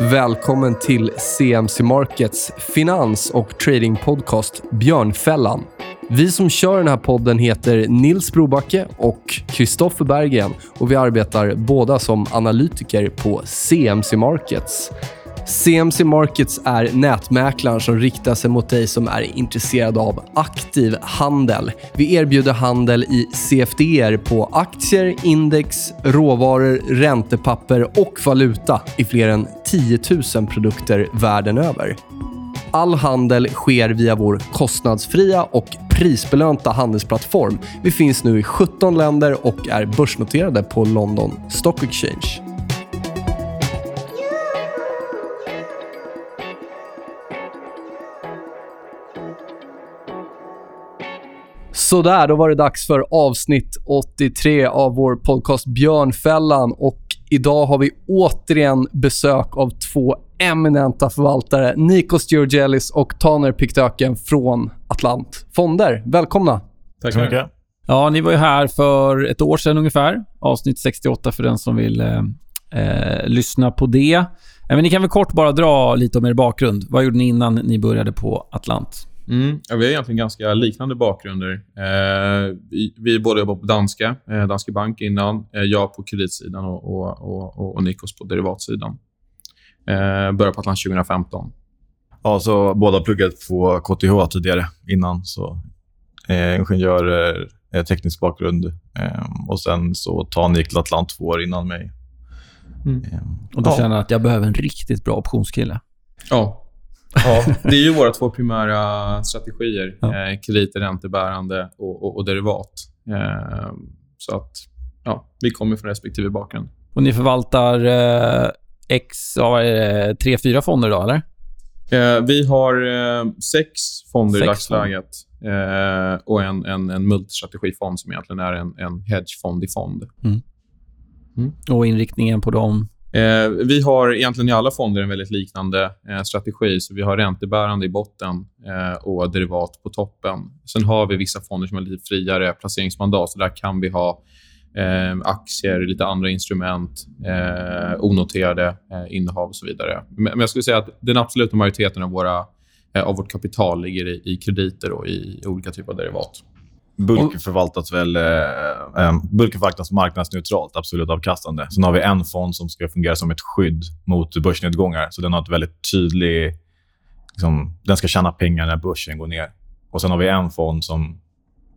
Välkommen till CMC Markets finans och tradingpodcast Björnfällan. Vi som kör den här podden heter Nils Brobacke och Kristoffer Berggren och vi arbetar båda som analytiker på CMC Markets. CMC Markets är nätmäklaren som riktar sig mot dig som är intresserad av aktiv handel. Vi erbjuder handel i CFDer på aktier, index, råvaror, räntepapper och valuta i fler än 10 000 produkter världen över. All handel sker via vår kostnadsfria och prisbelönta handelsplattform. Vi finns nu i 17 länder och är börsnoterade på London Stock Exchange. Sådär, då var det dags för avsnitt 83 av vår podcast Björnfällan. Och idag har vi återigen besök av två eminenta förvaltare. Nikos Georgelis och Taner Piktöken från Atlant Fonder. Välkomna. Tack så mycket. Ja, ni var ju här för ett år sedan ungefär. Avsnitt 68 för den som vill eh, eh, lyssna på det. Eh, men ni kan väl kort bara dra lite om er bakgrund. Vad gjorde ni innan ni började på Atlant? Mm. Ja, vi har egentligen ganska liknande bakgrunder. Eh, vi, vi båda jobbar på Danska, eh, Danske Bank innan. Eh, jag på kreditsidan och, och, och, och Nikos på derivatsidan. Eh, började på Atlant 2015. Ja, så båda pluggat på KTH tidigare innan. Så eh, ingenjör, eh, teknisk bakgrund. Eh, och sen så tar Nick Atlant två år innan mig. Mm. Eh, och du ja. känner att jag behöver en riktigt bra optionskille? Ja, Ja, det är ju våra två primära strategier. Ja. Eh, krediter, räntebärande och, och, och derivat. Eh, så att, ja, vi kommer från respektive bakgrund. Och ni förvaltar eh, X, ja, tre, fyra fonder idag, eller? Eh, vi har eh, sex fonder sex i dagsläget eh, och en, en, en multistrategifond som egentligen är en, en hedgefond i fond. Mm. Mm. Och inriktningen på dem? Eh, vi har egentligen i alla fonder en väldigt liknande eh, strategi. Så Vi har räntebärande i botten eh, och derivat på toppen. Sen har vi vissa fonder som har lite friare placeringsmandat. Så där kan vi ha eh, aktier, lite andra instrument, eh, onoterade eh, innehav och så vidare. Men, men, jag skulle säga att den absoluta majoriteten av, våra, eh, av vårt kapital ligger i, i krediter och i, i olika typer av derivat. Bulken förvaltas väl eh, eh, förvaltas marknadsneutralt, absolut avkastande. Sen har vi en fond som ska fungera som ett skydd mot börsnedgångar. Så den har ett väldigt tydligt... Liksom, den ska tjäna pengar när börsen går ner. Och Sen har vi en fond som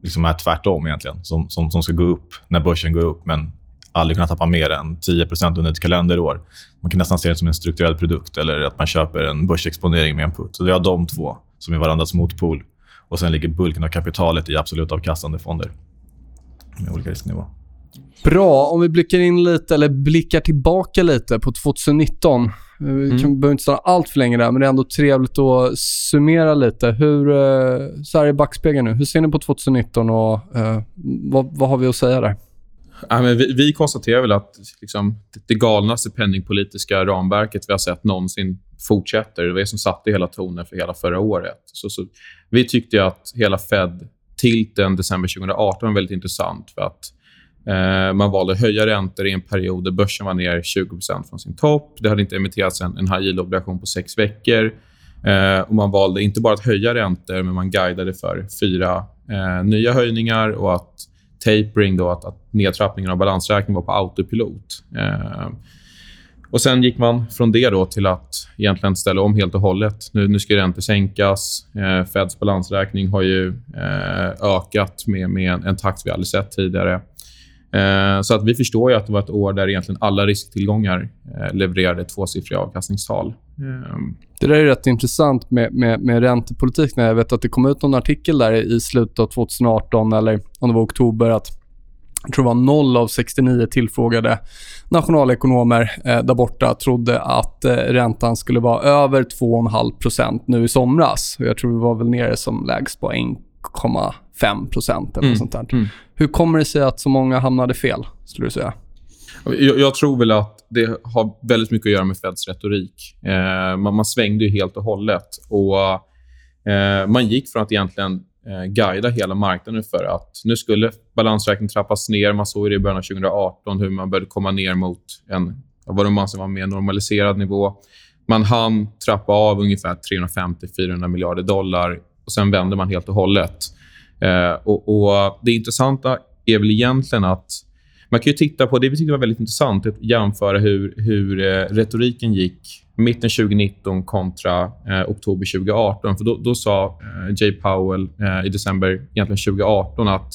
liksom är tvärtom egentligen. Som, som, som ska gå upp när börsen går upp, men aldrig kunna tappa mer än 10% under ett kalenderår. Man kan nästan se det som en strukturell produkt eller att man köper en börsexponering med en put. Så vi har de två som är varandras motpol. Och sen ligger bulken av kapitalet i absolut avkastande fonder med olika risknivå. Bra. Om vi blickar in lite, eller blickar tillbaka lite på 2019. Vi mm. kan, behöver inte stanna allt för länge där, men det är ändå trevligt att summera lite. Hur, eh, så här i backspegeln nu, hur ser ni på 2019 och eh, vad, vad har vi att säga där? Ja, men vi, vi konstaterar väl att liksom, det galnaste penningpolitiska ramverket vi har sett någonsin fortsätter. Det var det som satte hela tonen för hela förra året. Så, så vi tyckte att hela Fed-tilten december 2018 var väldigt intressant. för att eh, Man valde att höja räntor i en period där börsen var ner 20% från sin topp. Det hade inte emitterats en, en high yield-obligation på sex veckor. Eh, och Man valde inte bara att höja räntor, men man guidade för fyra eh, nya höjningar och att tapering, då, att, att nedtrappningen av balansräkningen var på autopilot. Eh, och Sen gick man från det då till att egentligen ställa om helt och hållet. Nu, nu ska räntor sänkas. Eh, Feds balansräkning har ju eh, ökat med, med en, en, takt vi aldrig sett tidigare. Eh, så att vi förstår ju att det var ett år där egentligen alla risktillgångar eh, levererade tvåsiffriga avkastningstal. Ehm. Det där är rätt intressant med, med, med räntepolitik. Jag vet att det kom ut någon artikel där i slutet av 2018 eller om det var oktober att jag tror det var 0 av 69 tillfrågade nationalekonomer eh, där borta trodde att eh, räntan skulle vara över 2,5% nu i somras. Jag tror vi var väl nere som lägst på 1,5 eller mm. sånt där. Mm. Hur kommer det sig att så många hamnade fel, skulle du säga? Jag, jag, tror väl att det har väldigt mycket att göra med Feds retorik. Eh, man, man, svängde ju helt och hållet. Och eh, Man gick från att egentligen eh, guida hela marknaden för att nu skulle balansräkningen trappas ner. Man såg det i början av 2018 hur man började komma ner mot en vad de anser var mer normaliserad nivå. man hann trappa av ungefär 350-400 miljarder dollar och sen vände man helt och hållet. Eh, och, och, Det intressanta är väl egentligen att man kan ju titta på, det vi tyckte var väldigt intressant, att jämföra hur, hur eh, retoriken gick mitten 2019 kontra eh, oktober 2018. För då, då sa eh, Jay Powell eh, i december egentligen 2018 att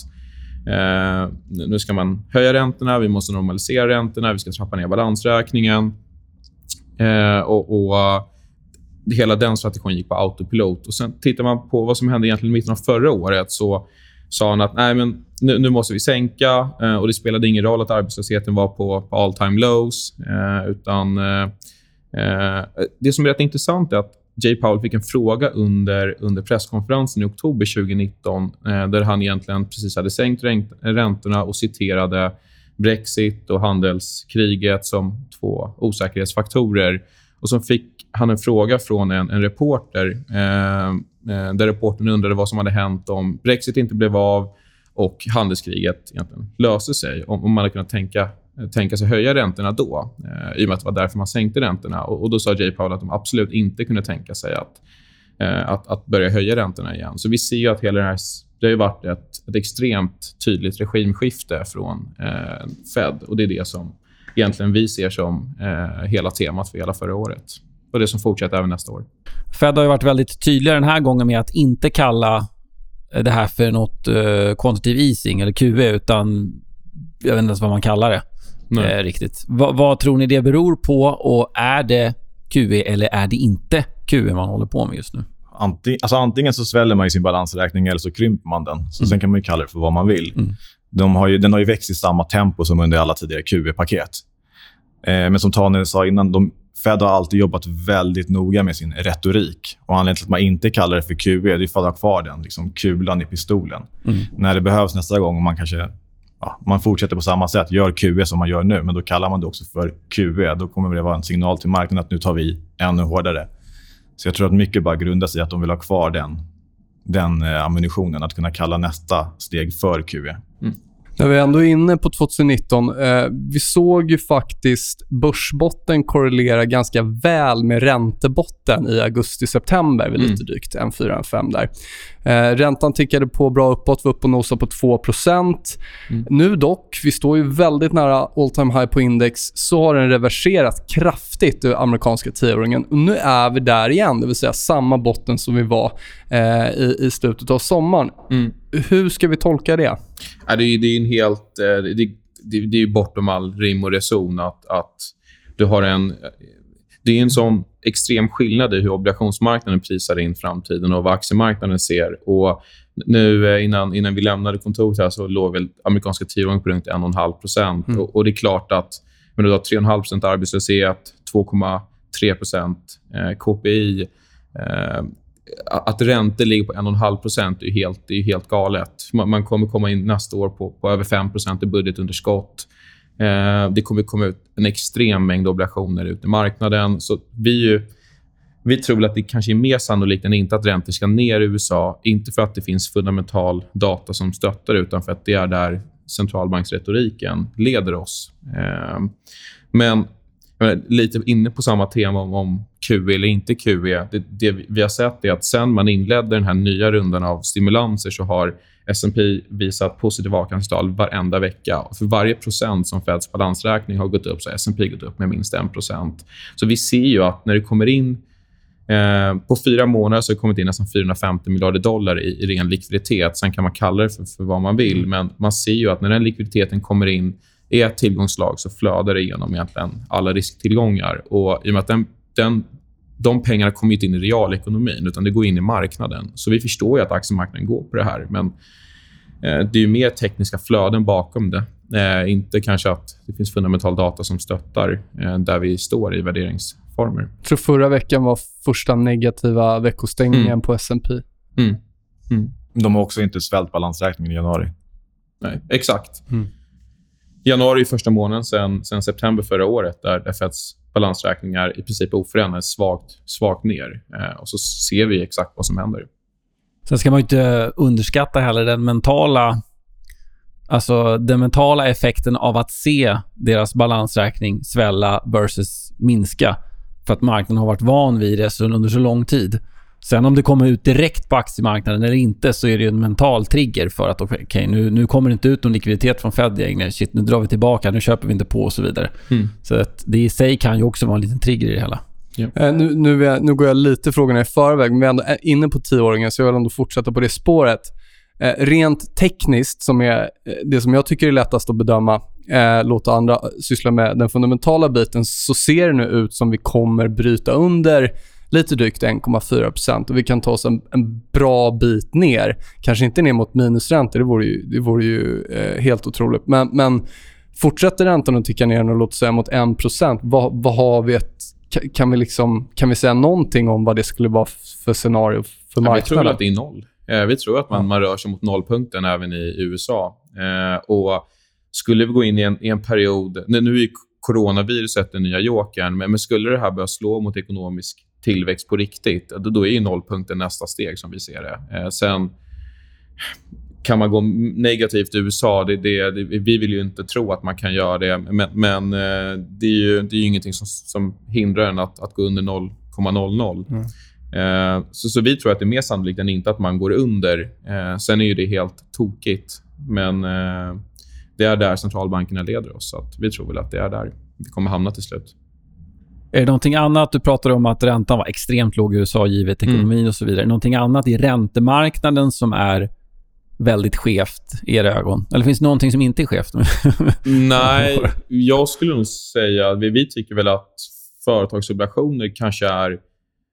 eh, nu ska man höja räntorna, vi måste normalisera räntorna, vi ska trappa ner balansräkningen. Eh, och, och Hela den strategin gick på autopilot. Och Sen tittar man på vad som hände egentligen i mitten av förra året så sa han att Nej, men nu, nu måste vi sänka. Eh, och Det spelade ingen roll att arbetslösheten var på, på all time lows. Eh, utan eh, eh det som är rätt intressant är att Jay Powell fick en fråga under, under presskonferensen i oktober 2019 eh, där han egentligen precis hade sänkt räntorna och citerade Brexit och handelskriget som två osäkerhetsfaktorer. Och som fick han en fråga från en, en reporter eh, eh, där reportern undrade vad som hade hänt om Brexit inte blev av och handelskriget egentligen löste sig. Om, om man hade kunnat tänka eh, tänka sig höja räntorna då, eh, i och med att det var därför man sänkte räntorna. Och, och Då sa Jay Powell att de absolut inte kunde tänka sig att, eh, att, att börja höja räntorna igen. Så vi ser att hela det här det har varit ett, ett extremt tydligt regimskifte från eh, Fed. och Det är det som egentligen vi ser som eh, hela temat för hela förra året. Och det som fortsätter även nästa år. Fed har varit väldigt tydliga den här gången med att inte kalla det här för nåt uh, quantitative easing eller QE, utan jag vet inte ens vad man kallar det eh, riktigt. Va, vad tror ni det beror på och är det QE eller är det inte QE man håller på med just nu? Antingen, alltså antingen så sväller man i sin balansräkning eller så krymper man den. Så mm. Sen kan man kalla det för vad man vill. Mm. De har ju, den har ju växt i samma tempo som under alla tidigare QE-paket. Eh, men som Tane sa innan, de, Fed har alltid jobbat väldigt noga med sin retorik. Och Anledningen till att man inte kallar det för QE är för att ha kvar den liksom, kulan i pistolen. Mm. När det behövs nästa gång och man kanske ja, man fortsätter på samma sätt, gör QE som man gör nu, men då kallar man det också för QE. Då kommer det vara en signal till marknaden att nu tar vi ännu hårdare. Så jag tror att mycket bara grundar sig i att de vill ha kvar den, den eh, ammunitionen, att kunna kalla nästa steg för QE. Mm. När vi ändå är inne på 2019, eh, vi såg ju faktiskt börsbotten korrelera ganska väl med räntebotten i augusti-september, vid lite mm. drygt 1,4-1,5 där. Eh, räntan tickade på bra uppåt, var uppe och nosade på 2 mm. Nu dock, vi står ju väldigt nära all time high på index, så har den reverserat kraftigt, den amerikanska tioåringen. Och nu är vi där igen, det vill säga samma botten som vi var eh, i, i slutet av sommaren. Mm. Hur ska vi tolka det? Ja, det, är, det är en helt... Eh, det, det, det är bortom all rim och reson att, att du har en... Det är en sån extrem skillnad i hur obligationsmarknaden prisar in framtiden och vad aktiemarknaden ser. Och nu eh, innan, innan vi lämnade kontoret här så låg väl amerikanska tioåringen på runt 1,5 mm. och, och, det är klart att men du har 3,5% arbetslöshet, 2,3 eh, KPI eh, att räntor ligger på 1,5 är helt, är helt galet. Man, man, kommer komma in nästa år på, på över 5 i budgetunderskott. Eh, det kommer komma ut en extrem mängd obligationer ut i marknaden. Så vi, ju, vi tror att det kanske är mer sannolikt än inte att räntor ska ner i USA. Inte för att det finns fundamental data som stöttar utan för att det är där centralbanksretoriken leder oss. Eh, men lite inne på samma tema om, om QE eller inte QE. Det, det vi har sett är att sen man inledde den här nya rundan av stimulanser så har S&P visat positiva avkastningstal varenda vecka. För varje procent som Feds balansräkning har gått upp så har S&P gått upp med minst 1% Så vi ser ju att när det kommer in Eh, på fyra månader så har det kommit in nästan 450 miljarder dollar i, i ren likviditet. Sen kan man kalla det för, för vad man vill, men man ser ju att när den likviditeten kommer in i ett tillgångslag så flödar det igenom egentligen alla risktillgångar. Och I och med att den, den, de pengarna kommer inte in i realekonomin, utan det går in i marknaden. Så vi förstår ju att aktiemarknaden går på det här. Men eh, det är mer tekniska flöden bakom det. Eh, inte kanske att det finns fundamental data som stöttar eh, där vi står i värderingsformer. Jag tror förra veckan var första negativa veckostängningen mm. på S&P. Mm. Mm. De har också inte svällt balansräkningen i januari. Nej, exakt. Mm. Januari är första månaden sen, sen september förra året där, där Feds balansräkningar i princip oförändrade, svagt, svagt ner. Eh, och så ser vi exakt vad som händer. Sen ska man inte underskatta heller den mentala Alltså den mentala effekten av att se deras balansräkning svälla versus minska. För att marknaden har varit van vid det under så lång tid. Sen om det kommer ut direkt på aktiemarknaden eller inte så är det en mental trigger för att okej, okay, nu, nu kommer det inte ut någon likviditet från Fed längre. Shit, nu drar vi tillbaka, nu köper vi inte på och så vidare. Mm. Så att det i sig kan ju också vara en liten trigger i det hela. Ja. Eh, nu, nu, jag, nu, går jag lite frågorna i förväg, men vi är ändå inne på tioåringen så jag vill ändå fortsätta på det spåret. Eh, rent tekniskt, som är eh, det som jag tycker är lättast att bedöma, eh, låta andra syssla med den fundamentala biten, så ser det nu ut som vi kommer bryta under lite drygt 1,4% och vi kan ta oss en, en, bra bit ner. Kanske inte ner mot minusräntor, det vore ju, det vore ju eh, helt otroligt. Men, men fortsätter räntan att ticka ner och låt säga mot 1 vad, vad har vi ett kan vi, liksom, kan vi säga någonting om vad det skulle vara för scenario för marknaden? vi tror att det är noll. Eh, vi tror att man, man rör sig mot nollpunkten även i USA. Eh, och Skulle vi gå in i en, i en period... Nu är coronaviruset den nya jokern, men, men skulle det här börja slå mot ekonomisk tillväxt på riktigt, då, är ju nollpunkten nästa steg som vi ser det. Eh, sen kan man gå negativt i USA. Det, det, det, vi vill ju inte tro att man kan göra det, men, men eh, det, är ju, det är ju ingenting som, som hindrar en att, att gå under 0,00. Mm. Eh, så, så vi tror att det är mer sannolikt än inte att man går under. Eh, sen är ju det helt tokigt, men eh, det är där centralbankerna leder oss. Så vi tror väl att det är där vi kommer hamna till slut. Är det någonting annat? Du pratade om att räntan var extremt låg i USA givet ekonomin mm. och så vidare. Är det någonting annat i räntemarknaden som är väldigt skevt i era ögon? Eller finns det någonting som inte är skevt? Nej, jag skulle nog säga... Vi, vi tycker väl att företagsobligationer kanske är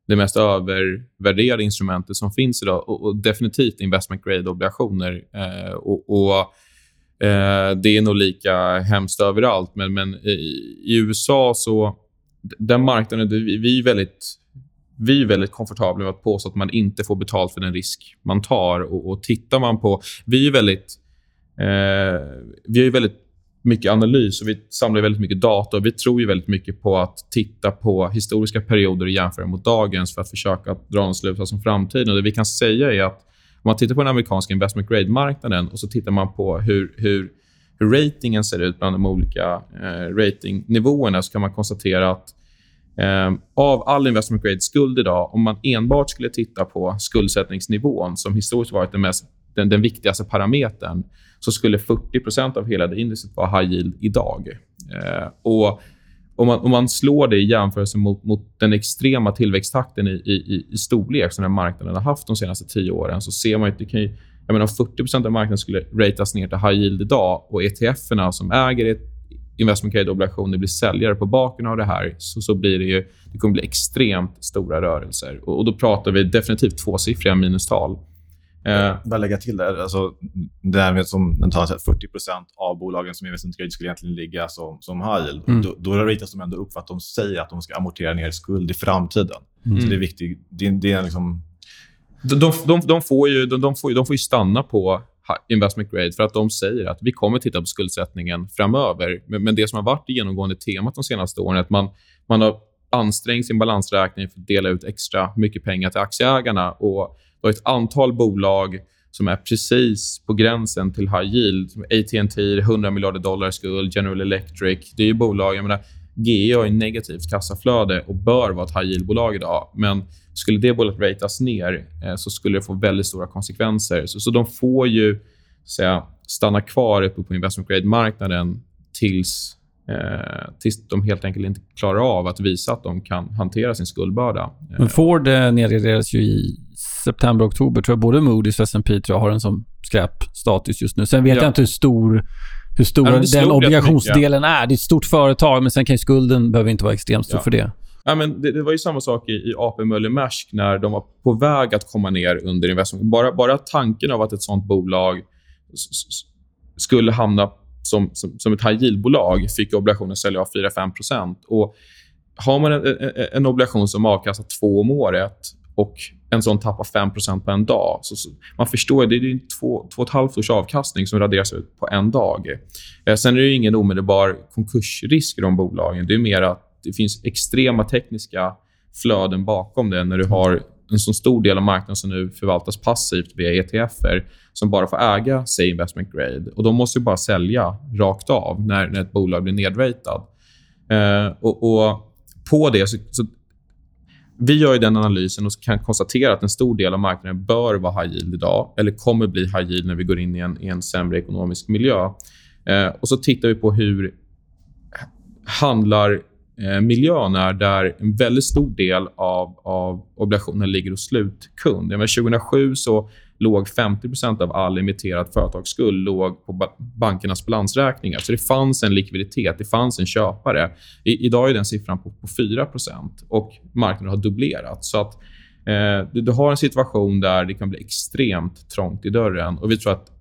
det mest övervärderade instrumentet som finns idag och, och definitivt investment grade-obligationer. Eh, och, och eh, Det är nog lika hemskt överallt, men, men i, i USA så... Den marknaden, vi är väldigt vi är väldigt komfortabla med att påstå att man inte får betalt för den risk man tar. Och, och tittar man på... Vi är väldigt... Eh, vi har väldigt mycket analys och vi samlar väldigt mycket data. och Vi tror ju väldigt mycket på att titta på historiska perioder och jämföra mot dagens för att försöka dra en slutsats om framtiden. Och det vi kan säga är att om man tittar på den amerikanska investment grade-marknaden och så tittar man på hur, hur, hur ratingen ser ut bland de olika eh, ratingnivåerna så kan man konstatera att Eh, av all investment grade-skuld idag, om man enbart skulle titta på skuldsättningsnivån som historiskt varit den, mest, den, den viktigaste parametern, så skulle 40% av hela det indexet vara high yield idag. Eh, och om man, om man slår det i jämförelse mot, mot den extrema tillväxttakten i, i, i storlek som den marknaden har haft de senaste tio åren, så ser man att det kan ju, jag menar, om 40% av marknaden skulle ratas ner till high yield idag och ETF-erna som äger ett investment grade-obligationer blir säljare på baken av det här så, så blir det ju det kommer bli extremt stora rörelser. Och, och då pratar vi definitivt tvåsiffriga minustal. Eh, bara lägga till där. Alltså, det här med som den tar 40% av bolagen som investment grade skulle egentligen ligga som, som high yield. Mm. Då, då ratas de ändå upp för att de säger att de ska amortera ner skuld i framtiden. Mm. Så det är viktigt. Det, det är liksom... De, de, de, får ju, de, de, får, de får ju stanna på investment grade för att de säger att vi kommer titta på skuldsättningen framöver. Men, men det som har varit det genomgående temat de senaste åren är att man, man har ansträngt sin balansräkning för att dela ut extra mycket pengar till aktieägarna. Och det är ett antal bolag som är precis på gränsen till high yield. AT&T 100 miljarder dollar skuld, General Electric. Det är ju bolag... Jag menar, GE har ju negativt kassaflöde och bör vara ett high yield-bolag idag. Men skulle det bolaget ratas ner eh, så skulle det få väldigt stora konsekvenser. Så, så de får ju säga, stanna kvar uppe på investment grade-marknaden tills, eh, tills de helt enkelt inte klarar av att visa att de kan hantera sin skuldbörda. Men Ford eh, nedgraderades ju i september, oktober. tror jag både Moody's och S&P tror jag har en som skräpstatus just nu. Sen vet ja. jag inte hur stor hur stor den obligationsdelen är. Det är ett stort företag, men sen kan skulden behöver inte vara extremt stor ja. för det. Ja, men det, det, var ju samma sak i, i AP Möller Maersk när de var på väg att komma ner under investment. Bara, bara tanken av att ett sånt bolag skulle hamna som, som, som ett high yield-bolag fick obligationen sälja av 4-5% och Har man en, en, en obligation som avkastar två om året och en sån tappar 5% på en dag. Så, så, man förstår, det är ju två, två och ett halvt års avkastning som raderas ut på en dag. Eh, sen är det ingen omedelbar konkursrisk i de bolagen. Det är mer att det finns extrema tekniska flöden bakom det när du har en så stor del av marknaden som nu förvaltas passivt via ETFer som bara får äga, säg investment grade. Och De måste bara sälja rakt av när, när ett bolag blir nedratad. Eh, och, och, På det så, så vi gör den analysen och kan konstatera att en stor del av marknaden bör vara high yield idag eller kommer bli high yield när vi går in i en, i en sämre ekonomisk miljö. Eh, och så tittar vi på hur handlar Eh, miljön är där en väldigt stor del av, av obligationer ligger hos slutkund. Jag 2007 så låg 50% av all emitterad företagsskuld låg på ba bankernas balansräkningar. Så det fanns en likviditet, det fanns en köpare. I, idag är den siffran på, på 4% och marknaden har dubblerats. Så att, eh, du, du, har en situation där det kan bli extremt trångt i dörren. Och Vi tror att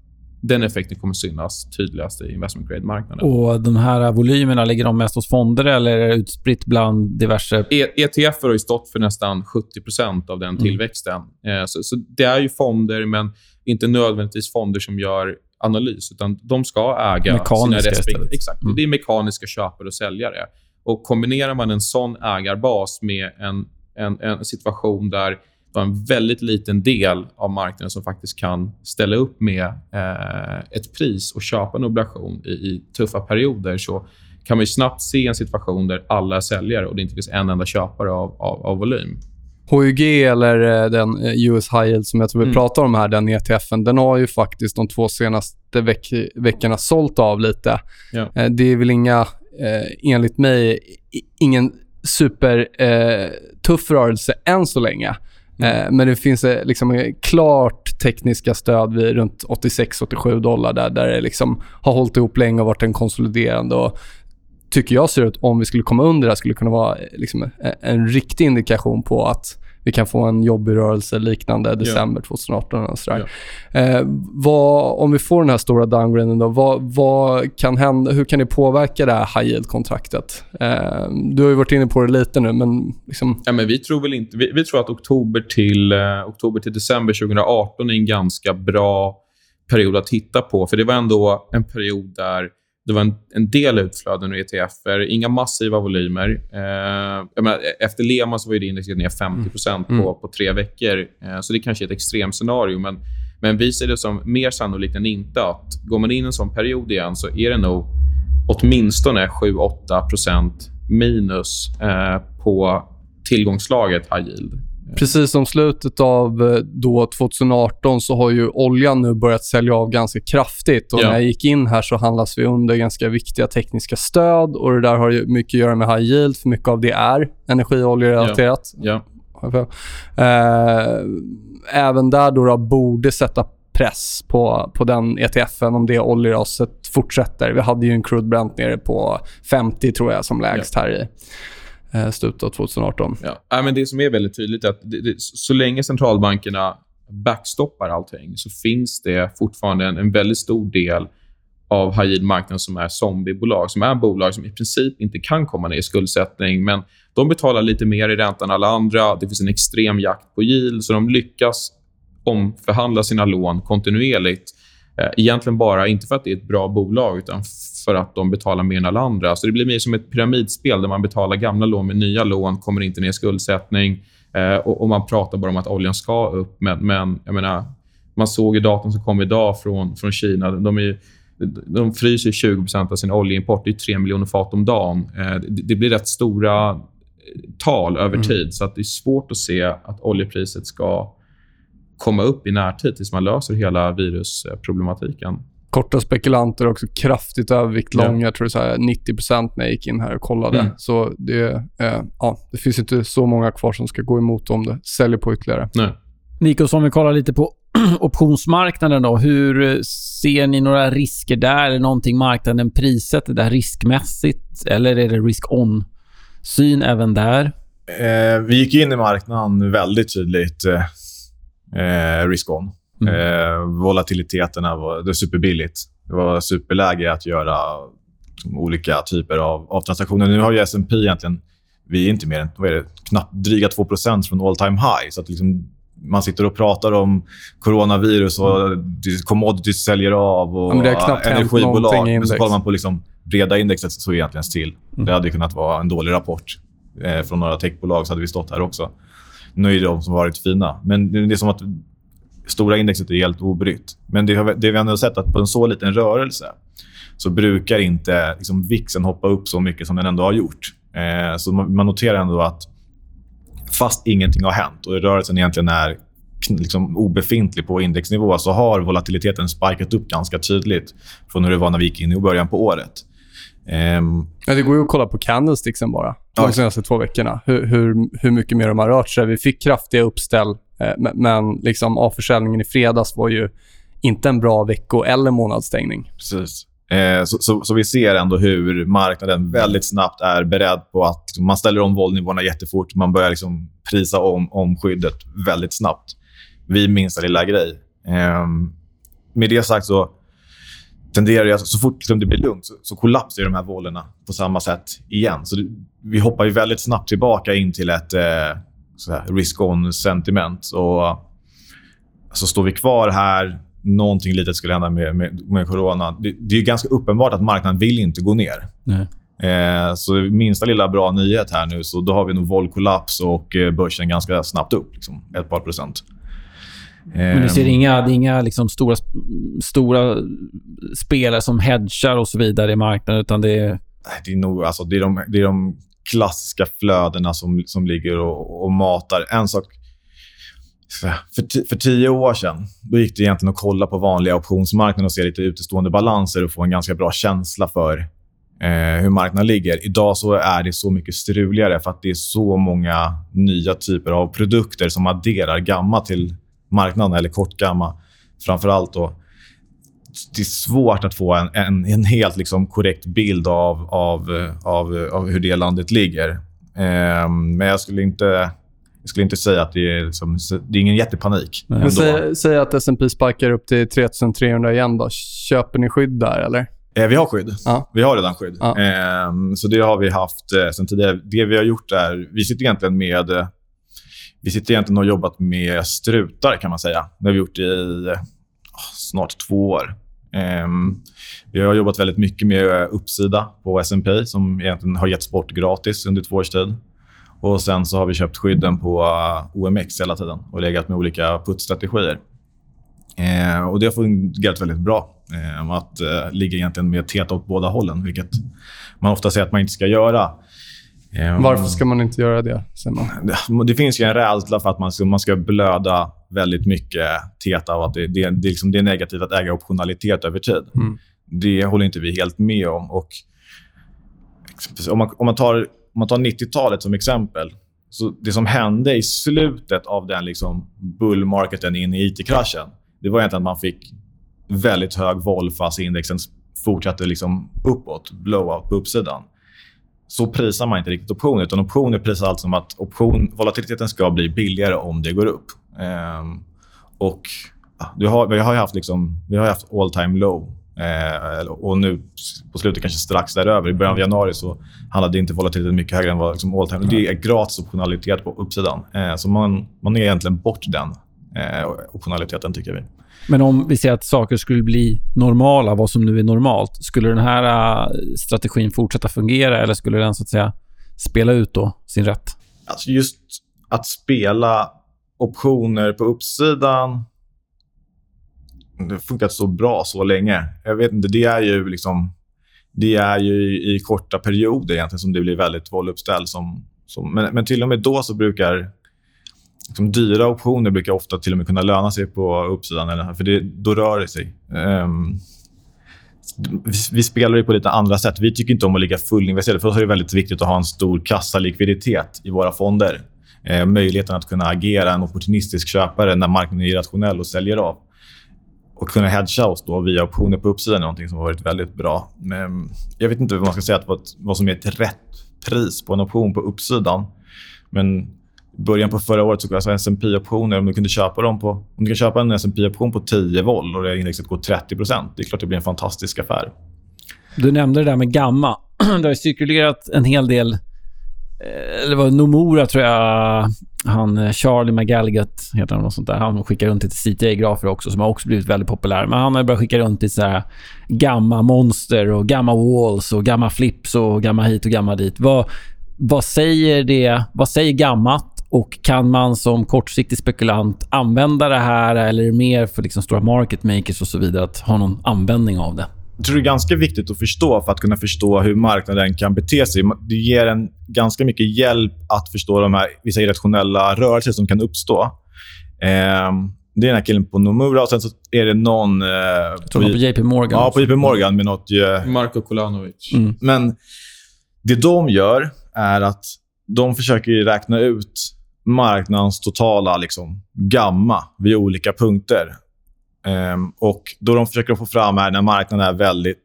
den effekten kommer synas tydligast i investment grade-marknaden. Och de här volymerna, ligger de mest hos fonder eller är det utspritt bland diverse... E ETF har stått för nästan 70% av den mm. tillväxten. Eh, så, så, det är ju fonder, men inte nödvändigtvis fonder som gör analys, utan de ska äga mekaniska sina respektive... Exakt. Mm. Det är mekaniska köpare och säljare. Och Kombinerar man en sån ägarbas med en, en, en situation där var en väldigt liten del av marknaden som faktiskt kan ställa upp med eh, ett pris och köpa en obligation i, i, tuffa perioder så kan man snabbt se en situation där alla är säljare och det inte finns en enda köpare av, av, av volym. HUG, eller eh, den eh, US High Yield som jag tror vi mm. pratar om här, den ETFen, den har ju faktiskt de två senaste veck veckorna sålt av lite. Ja. Eh, det är väl inga, eh, enligt mig, ingen super eh, rörelse än så länge. Mm. Eh, men det finns eh, liksom klart tekniska stöd vid runt 86-87 dollar där, där det liksom har hållit ihop länge och varit en konsoliderande. Och tycker jag ser ut, om vi skulle komma under det här, skulle kunna vara eh, liksom en riktig indikation på att vi kan få en jobbig rörelse liknande december ja. 2018. Och sådär. Ja. Eh, vad, om vi får den här stora downgraden, då, vad, vad, kan hända, hur kan det påverka det här high yield-kontraktet? Eh, du har ju varit inne på det lite nu, men... Liksom... Ja, men vi, tror väl inte, vi, vi tror att oktober till, eh, oktober till december 2018 är en ganska bra period att titta på. För Det var ändå en period där det var en, en del utflöden ur ETFer, inga massiva volymer. Eh, menar, efter Lehman så var det indexet ner 50 mm. på, mm. på tre veckor. Eh, så det kanske är ett extremscenario. Men, men vi ser det som mer sannolikt än inte att går man in i en sån period igen så är det nog åtminstone 7-8% minus eh, på tillgångslaget high yield. Precis som slutet av eh, då 2018 så har ju oljan nu börjat sälja av ganska kraftigt. Och ja. När jag gick in här så handlas vi under ganska viktiga tekniska stöd. och Det där har ju mycket att göra med high yield, för mycket av det är energioljerelaterat. Ja. Ja. Eh, även där då, då borde sätta press på, på den ETFen om det oljeraset fortsätter. Vi hade ju en crude Brent nere på 50 tror jag som lägst här i eh, slutet av 2018. Ja. ja. men det som är väldigt tydligt är att det, det, så länge centralbankerna backstoppar allting så finns det fortfarande en, en väldigt stor del av high yield-marknaden som är zombiebolag, som är bolag som i princip inte kan komma ner i skuldsättning, men de betalar lite mer i ränta än alla andra. Det finns en extrem jakt på yield, så de lyckas omförhandla sina lån kontinuerligt. Eh, egentligen bara, inte för att det är ett bra bolag, utan för att de betalar mer än alla andra. Så Det blir mer som ett pyramidspel där man betalar gamla lån med nya lån, kommer inte ner i skuldsättning eh, och, och, man pratar bara om att oljan ska upp. Men, men jag menar, man såg ju datan som kom idag från, från Kina. De, är, de fryser 20% av sin oljeimport. Det är 3 miljoner fat om dagen. Eh, det, det, blir rätt stora tal över mm. tid. Så att det är svårt att se att oljepriset ska komma upp i närtid tills man löser hela virusproblematiken. Korta spekulanter också kraftigt övervikt långa. Ja. Jag tror det är 90 när jag gick in här och kollade. Mm. Så det, eh, ja, det finns inte så många kvar som ska gå emot om det säljer på ytterligare. Nej. Nikos, om vi kollar lite på optionsmarknaden då. Hur ser ni några risker där? Är det någonting marknaden prissätter där riskmässigt? Eller är det risk-on-syn även där? Eh, vi gick in i marknaden väldigt tydligt eh, eh, risk-on. Mm. Eh, volatiliteterna var, det var superbilligt. Det var superläge att göra olika typer av, av transaktioner. Nu har ju S&P egentligen... Vi är inte mer än vad är det, knappt dryga 2% från all time high. Så att liksom, man sitter och pratar om coronavirus och mm. commodities säljer av och ja, energibolag. Men så kollar man på liksom breda indexet så är egentligen still. Mm. Det hade kunnat vara en dålig rapport eh, från några techbolag så hade vi stått här också. Nu är det de som varit fina. Men det är som att stora indexet är helt obrytt. Men det, har, det vi ändå sett att på en så liten rörelse så brukar inte liksom, vixen hoppa upp så mycket som den ändå har gjort. Eh, så man, man, noterar ändå att fast ingenting har hänt och rörelsen egentligen är liksom obefintlig på indexnivå så har volatiliteten spikat upp ganska tydligt från hur det var när vi gick in i början på året. Um, ja, det går ju att kolla på candlesticksen bara, de ja. senaste två veckorna. Hur, hur, hur mycket mer de har rört sig. Vi fick kraftiga uppställ, Eh, men liksom avförsäljningen i fredags var ju inte en bra vecko eller månadsstängning. Precis. Eh, så, så, så, vi ser ändå hur marknaden väldigt snabbt är beredd på att liksom, man ställer om våldnivåerna jättefort. Man börjar liksom prisa om, om skyddet väldigt snabbt vid minsta lilla grej. Eh, med det sagt så tenderar det, alltså, så fort liksom det blir lugnt så, så kollapsar de här vålorna på samma sätt igen. Så det, vi hoppar ju väldigt snabbt tillbaka in till ett eh, risk-on-sentiment. Och så står vi kvar här någonting litet skulle hända med, med, med corona. Det, det, är ganska uppenbart att marknaden vill inte gå ner. Eh, så minsta lilla bra nyhet här nu, så då har vi nog våldkollaps och eh, börsen ganska snabbt upp. Liksom, ett par procent. Men ni ser ehm. inga, inga liksom stora, stora spelare som hedgar och så vidare i marknaden, utan det är... Det är, nog, alltså, det är, de, det är de klassiska flödena som, som ligger och, och matar. En sak för, för tio år sedan då gick det egentligen att kolla på vanliga optionsmarknaden och se lite utestående balanser och få en ganska bra känsla för eh, hur marknaden ligger. Idag så är det så mycket struligare för att det är så många nya typer av produkter som adderar gamma till marknaden, eller kortgamma framför allt. Då. Det är svårt att få en, en, en helt liksom korrekt bild av, av, av, av hur det landet ligger. Eh, men jag skulle inte jag skulle inte säga att det är, liksom, det är ingen jättepanik. Men säg, säg att S&P sparkar upp till 3300 igen. Då. Köper ni skydd där, eller? Eh, vi har skydd. Ja. Vi har redan skydd. Ja. Eh, så det har vi haft eh, sen tidigare. Det vi har gjort är... Vi sitter egentligen med... Eh, vi sitter egentligen och har jobbat med strutar, kan man säga. Det har vi gjort i oh, snart två år. Ehm, vi har jobbat väldigt mycket med uppsida på S&P som egentligen har getts bort gratis under två års tid. Och Sen så har vi köpt skydden på uh, OMX hela tiden och legat med olika puttstrategier. Eh, och det har fungerat väldigt bra. Eh, att eh, ligga egentligen med teta åt båda hållen, vilket man ofta säger att man inte ska göra. Eh, Varför ska man inte göra det? Det, det finns ju en rädsla för att man ska, man ska blöda väldigt mycket teta och att det, det, det, liksom, det är negativt att äga optionalitet över tid. Mm. Det håller inte vi helt med om. Och om, man, om man tar om man tar 90-talet som exempel. Så det som hände i slutet av den liksom bullmarketen in i it-kraschen, det var egentligen att man fick väldigt hög vol fast indexen fortsatte liksom uppåt, blowout på uppsidan. Så prisar man inte riktigt optioner. Utan optioner prisar allt som att option, volatiliteten ska bli billigare om det går upp. Um, och ja, har, vi har haft, liksom, vi har haft all time low Eh, och nu på slutet kanske strax däröver. I början av januari så handlade inte volatiliteten mycket högre än vad liksom all time. Det är gratis optionalitet på uppsidan. Eh, så man, man är egentligen bort den eh, optionaliteten, tycker vi. Men om vi säger att saker skulle bli normala, vad som nu är normalt, skulle den här uh, strategin fortsätta fungera eller skulle den så att säga spela ut då sin rätt? Alltså just att spela optioner på uppsidan det har funkat så bra så länge. Jag vet inte, det är ju liksom... Det är ju i, i korta perioder egentligen som det blir väldigt voluppställd. Som, som, men, men till och med då så brukar... Liksom, dyra optioner brukar ofta till och med kunna löna sig på uppsidan. Eller, för det, då rör det sig. Um, vi, vi, spelar ju på lite andra sätt. Vi tycker inte om att ligga fullinvesterade. För oss är det väldigt viktigt att ha en stor kassalikviditet i våra fonder. Eh, möjligheten att kunna agera en opportunistisk köpare när marknaden är irrationell och säljer av och kunna hedga oss då via optioner på uppsidan är någonting som har varit väldigt bra. Men jag vet inte vad man ska säga att vad, vad som är ett rätt pris på en option på uppsidan. Men i början på förra året så alltså S&P optioner om du kunde köpa dem på om du kan köpa en S&P option på 10 vol och det indexet går 30% det är klart det blir en fantastisk affär. Du nämnde det där med gamma. Det har cirkulerat en hel del Eh, eller var Nomura tror jag, han eh, Charlie McGalligot heter han, något sånt där. Han skickar runt lite CTA-grafer också som har också blivit väldigt populär. Men han har börjat skicka runt lite så gamma monster och gamma walls och gamma flips och gamma hit och gamma dit. Vad, vad säger det? Vad säger gammat? Och kan man som kortsiktig spekulant använda det här eller är det mer för liksom stora market makers och så vidare att ha någon användning av det? Jag tror det är ganska viktigt att förstå för att kunna förstå hur marknaden kan bete sig. Det ger en ganska mycket hjälp att förstå de här vissa irrationella rörelser som kan uppstå. Eh, det är den här killen på Nomura och sen så är det någon... Eh, Jag tror var på JP Morgan. Ja, på JP Morgan med något... Eh, Marko Kolanovic. Mm. men det de gör är att de försöker räkna ut marknadens totala liksom, gamma vid olika punkter. Ehm, och då de försöker få fram är när marknaden är väldigt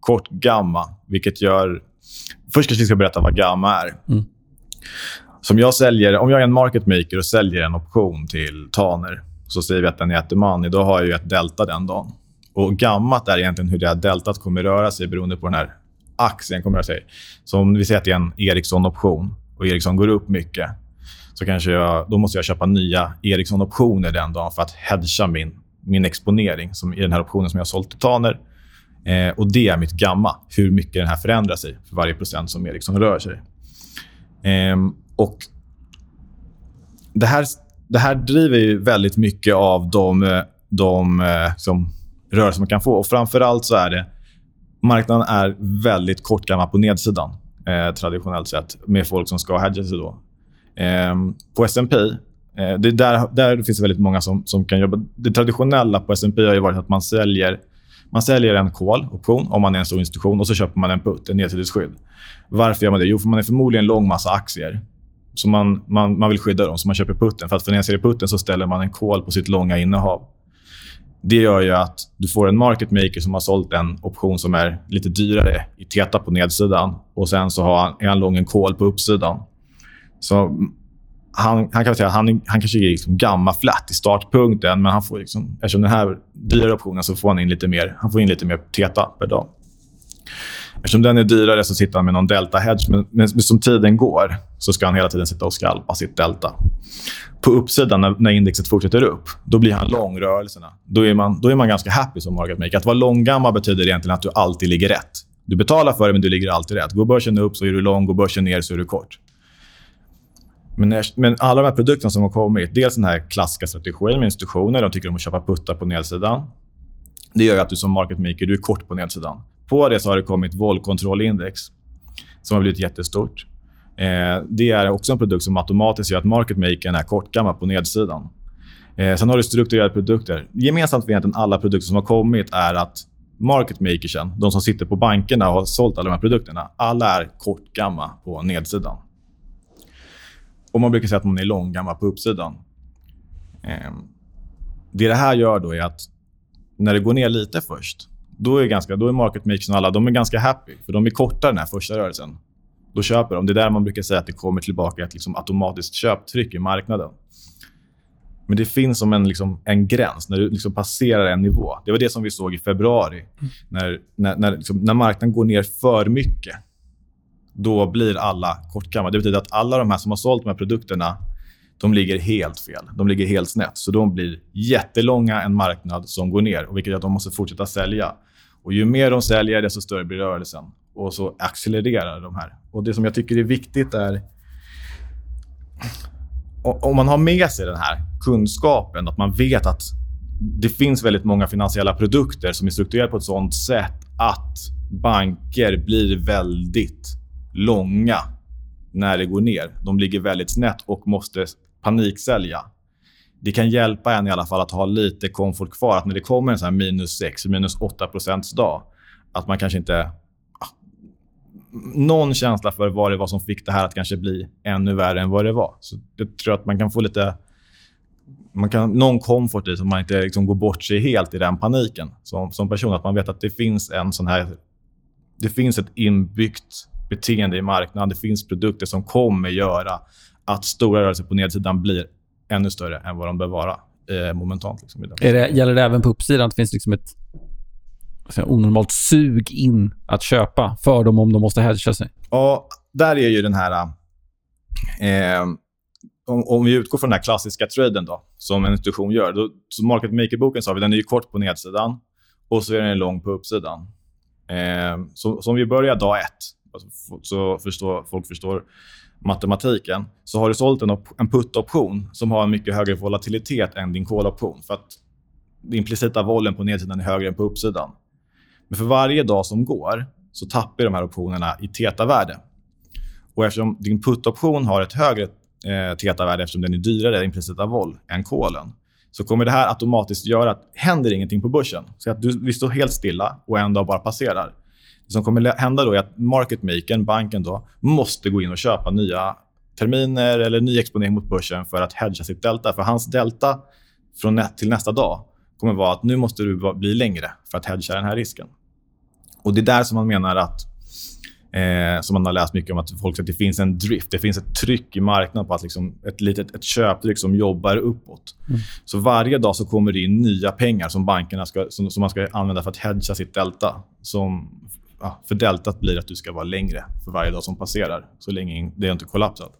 kort gamma, vilket gör... Först kanske vi ska berätta vad gamma är. Mm. Som jag säljer, om jag är en market maker och säljer en option till Taner, så säger vi att den är ett money, då har jag ju ett delta den dagen. Och gammat är egentligen hur det här deltat kommer röra sig beroende på den här aktien kommer röra sig. Så om vi säger att det är en Ericsson-option och Ericsson går upp mycket, så kanske jag, då måste jag köpa nya Ericsson-optioner den dagen för att hedga min, min exponering som i den här optionen som jag har sålt till Taner. Eh, och Det är mitt gamma, hur mycket den här förändrar sig för varje procent som Ericsson rör sig. Eh, och det här, det här driver ju väldigt mycket av de, de eh, som rörelser man kan få. Och framför så är det marknaden är väldigt kortgammal på nedsidan eh, traditionellt sett med folk som ska hedga sig. Då. Eh, på S&P eh, det är där, där finns det väldigt många som, som kan jobba. Det traditionella på S&P har ju varit att man säljer, man säljer en call-option om man är en stor institution och så köper man en put, en nedsidesskydd. Varför gör man det? Jo, för man är förmodligen lång massa aktier. Så man, man, man vill skydda dem, så man köper putten. För att finansiera putten så ställer man en call på sitt långa innehav. Det gör ju att du får en market maker som har sålt en option som är lite dyrare i TETA på nedsidan och sen så har han, är han lång en call på uppsidan. Så han, han kan säga han, han kanske är liksom gamma flat i startpunkten, men han får liksom, eftersom den här dyrare optionen så får han in lite mer, han får in lite mer TETA per dag. Eftersom den är dyrare så sitter han med någon delta-hedge. Men, men som tiden går så ska han hela tiden sitta och skalpa sitt delta. På uppsidan, när, när indexet fortsätter upp, då blir han lång rörelserna. Då är man, då är man ganska happy som market maker. Att vara långgammal betyder egentligen att du alltid ligger rätt. Du betalar för det, men du ligger alltid rätt. Går börsen upp så är du lång, går börsen ner så är du kort. Men, när, men alla de här produkterna som har kommit, dels den här klassiska strategin med institutioner. De tycker om att köpa puttar på nedsidan. Det gör att du som market maker du är kort på nedsidan. På det så har det kommit våldkontrollindex som har blivit jättestort. Eh, det är också en produkt som automatiskt gör att market makern är kortgammal på nedsidan. Eh, sen har du strukturerade produkter. Gemensamt för egentligen alla produkter som har kommit är att market makersen, de som sitter på bankerna och har sålt alla de här produkterna, alla är kortgamma på nedsidan. Och Man brukar säga att man är långgammal på uppsidan. Eh, det det här gör då är att när det går ner lite först, då är, ganska, då är market makers alla de är ganska happy. För de är korta den här första rörelsen. Då köper de. Det är där man brukar säga att det kommer tillbaka ett liksom automatiskt köptryck i marknaden. Men det finns som en, liksom, en gräns när du liksom passerar en nivå. Det var det som vi såg i februari. Mm. När, när, när, liksom, när marknaden går ner för mycket, då blir alla kortgamla. Det betyder att alla de här som har sålt de här produkterna de ligger helt fel. De ligger helt snett. Så de blir jättelånga en marknad som går ner, och vilket gör att de måste fortsätta sälja. Och Ju mer de säljer, desto större blir rörelsen. Och så accelererar de här. Och Det som jag tycker är viktigt är... Om man har med sig den här kunskapen, att man vet att det finns väldigt många finansiella produkter som är strukturerade på ett sånt sätt att banker blir väldigt långa när det går ner. De ligger väldigt snett och måste paniksälja. Det kan hjälpa en i alla fall att ha lite komfort kvar. Att när det kommer en sån minus 6, minus 8 procents dag, att man kanske inte... Ah, någon känsla för vad det var som fick det här att kanske bli ännu värre än vad det var. Så Jag tror att man kan få lite... Man kan, någon komfort i så man inte liksom går bort sig helt i den paniken som, som person. Att man vet att det finns en sån här... Det finns ett inbyggt beteende i marknaden. Det finns produkter som kommer göra att stora rörelser på nedsidan blir ännu större än vad de bör vara eh, momentant. Liksom, är det, gäller det även på uppsidan? Att det finns liksom ett säga, onormalt sug in att köpa för dem om de måste hedga sig? Ja, där är ju den här... Eh, om, om, vi utgår från den här klassiska traden då, som en institution gör. Då, så market maker-boken sa vi, den är ju kort på nedsidan och så är den lång på uppsidan. Eh, så, så om vi börjar dag ett, alltså, så förstår, folk förstår matematiken, så har du sålt en, en put-option som har en mycket högre volatilitet än din call-option. För att den implicita vollen på nedsidan är högre än på uppsidan. Men för varje dag som går så tappar de här optionerna i teta-värde. Och eftersom din put-option har ett högre eh, teta-värde eftersom den är dyrare implicita vol än kolen så kommer det här automatiskt göra att händer ingenting på börsen. Så att du, vi står helt stilla och en dag bara passerar. Det som kommer hända då är att market makern, banken, då, måste gå in och köpa nya terminer eller ny exponering mot börsen för att hedga sitt delta. För hans delta från nät till nästa dag kommer vara att nu måste du bli längre för att hedga den här risken. Och Det är där som man menar att Eh, som man har läst mycket om, att folk säger att det finns en drift. Det finns ett tryck i marknaden på att liksom, ett, litet, ett köptryck som jobbar uppåt. Mm. Så varje dag så kommer det in nya pengar som bankerna ska, som, som man ska använda för att hedga sitt delta. Som, ja, för deltat blir att du ska vara längre för varje dag som passerar, så länge det inte kollapsat.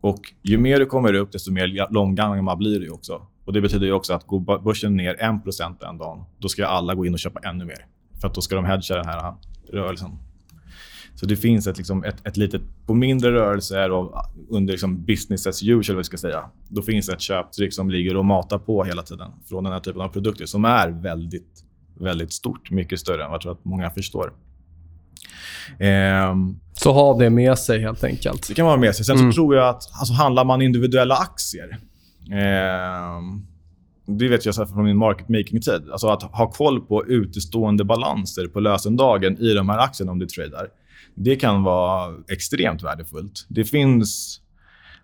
Och ju mer du kommer upp, desto mer långgammal blir du också. Och Det betyder också att går börsen ner 1 den dagen, då ska alla gå in och köpa ännu mer. För att då ska de hedga den här eh, rörelsen. Så det finns ett, liksom, ett, ett litet... På mindre rörelser och ah, under liksom business as usual, vad ska säga, då finns det ett köptryck som ligger och matar på hela tiden från den här typen av produkter som är väldigt, väldigt stort. Mycket större än vad jag tror att många förstår. Um, så ha det med sig, helt enkelt. Det kan man ha med sig. Sen mm. så tror jag att alltså, handlar man individuella aktier... Um, det vet jag från min market making-tid. Alltså att ha koll på utestående balanser på lösendagen i de här aktierna om du tradar det kan vara extremt värdefullt. Det finns...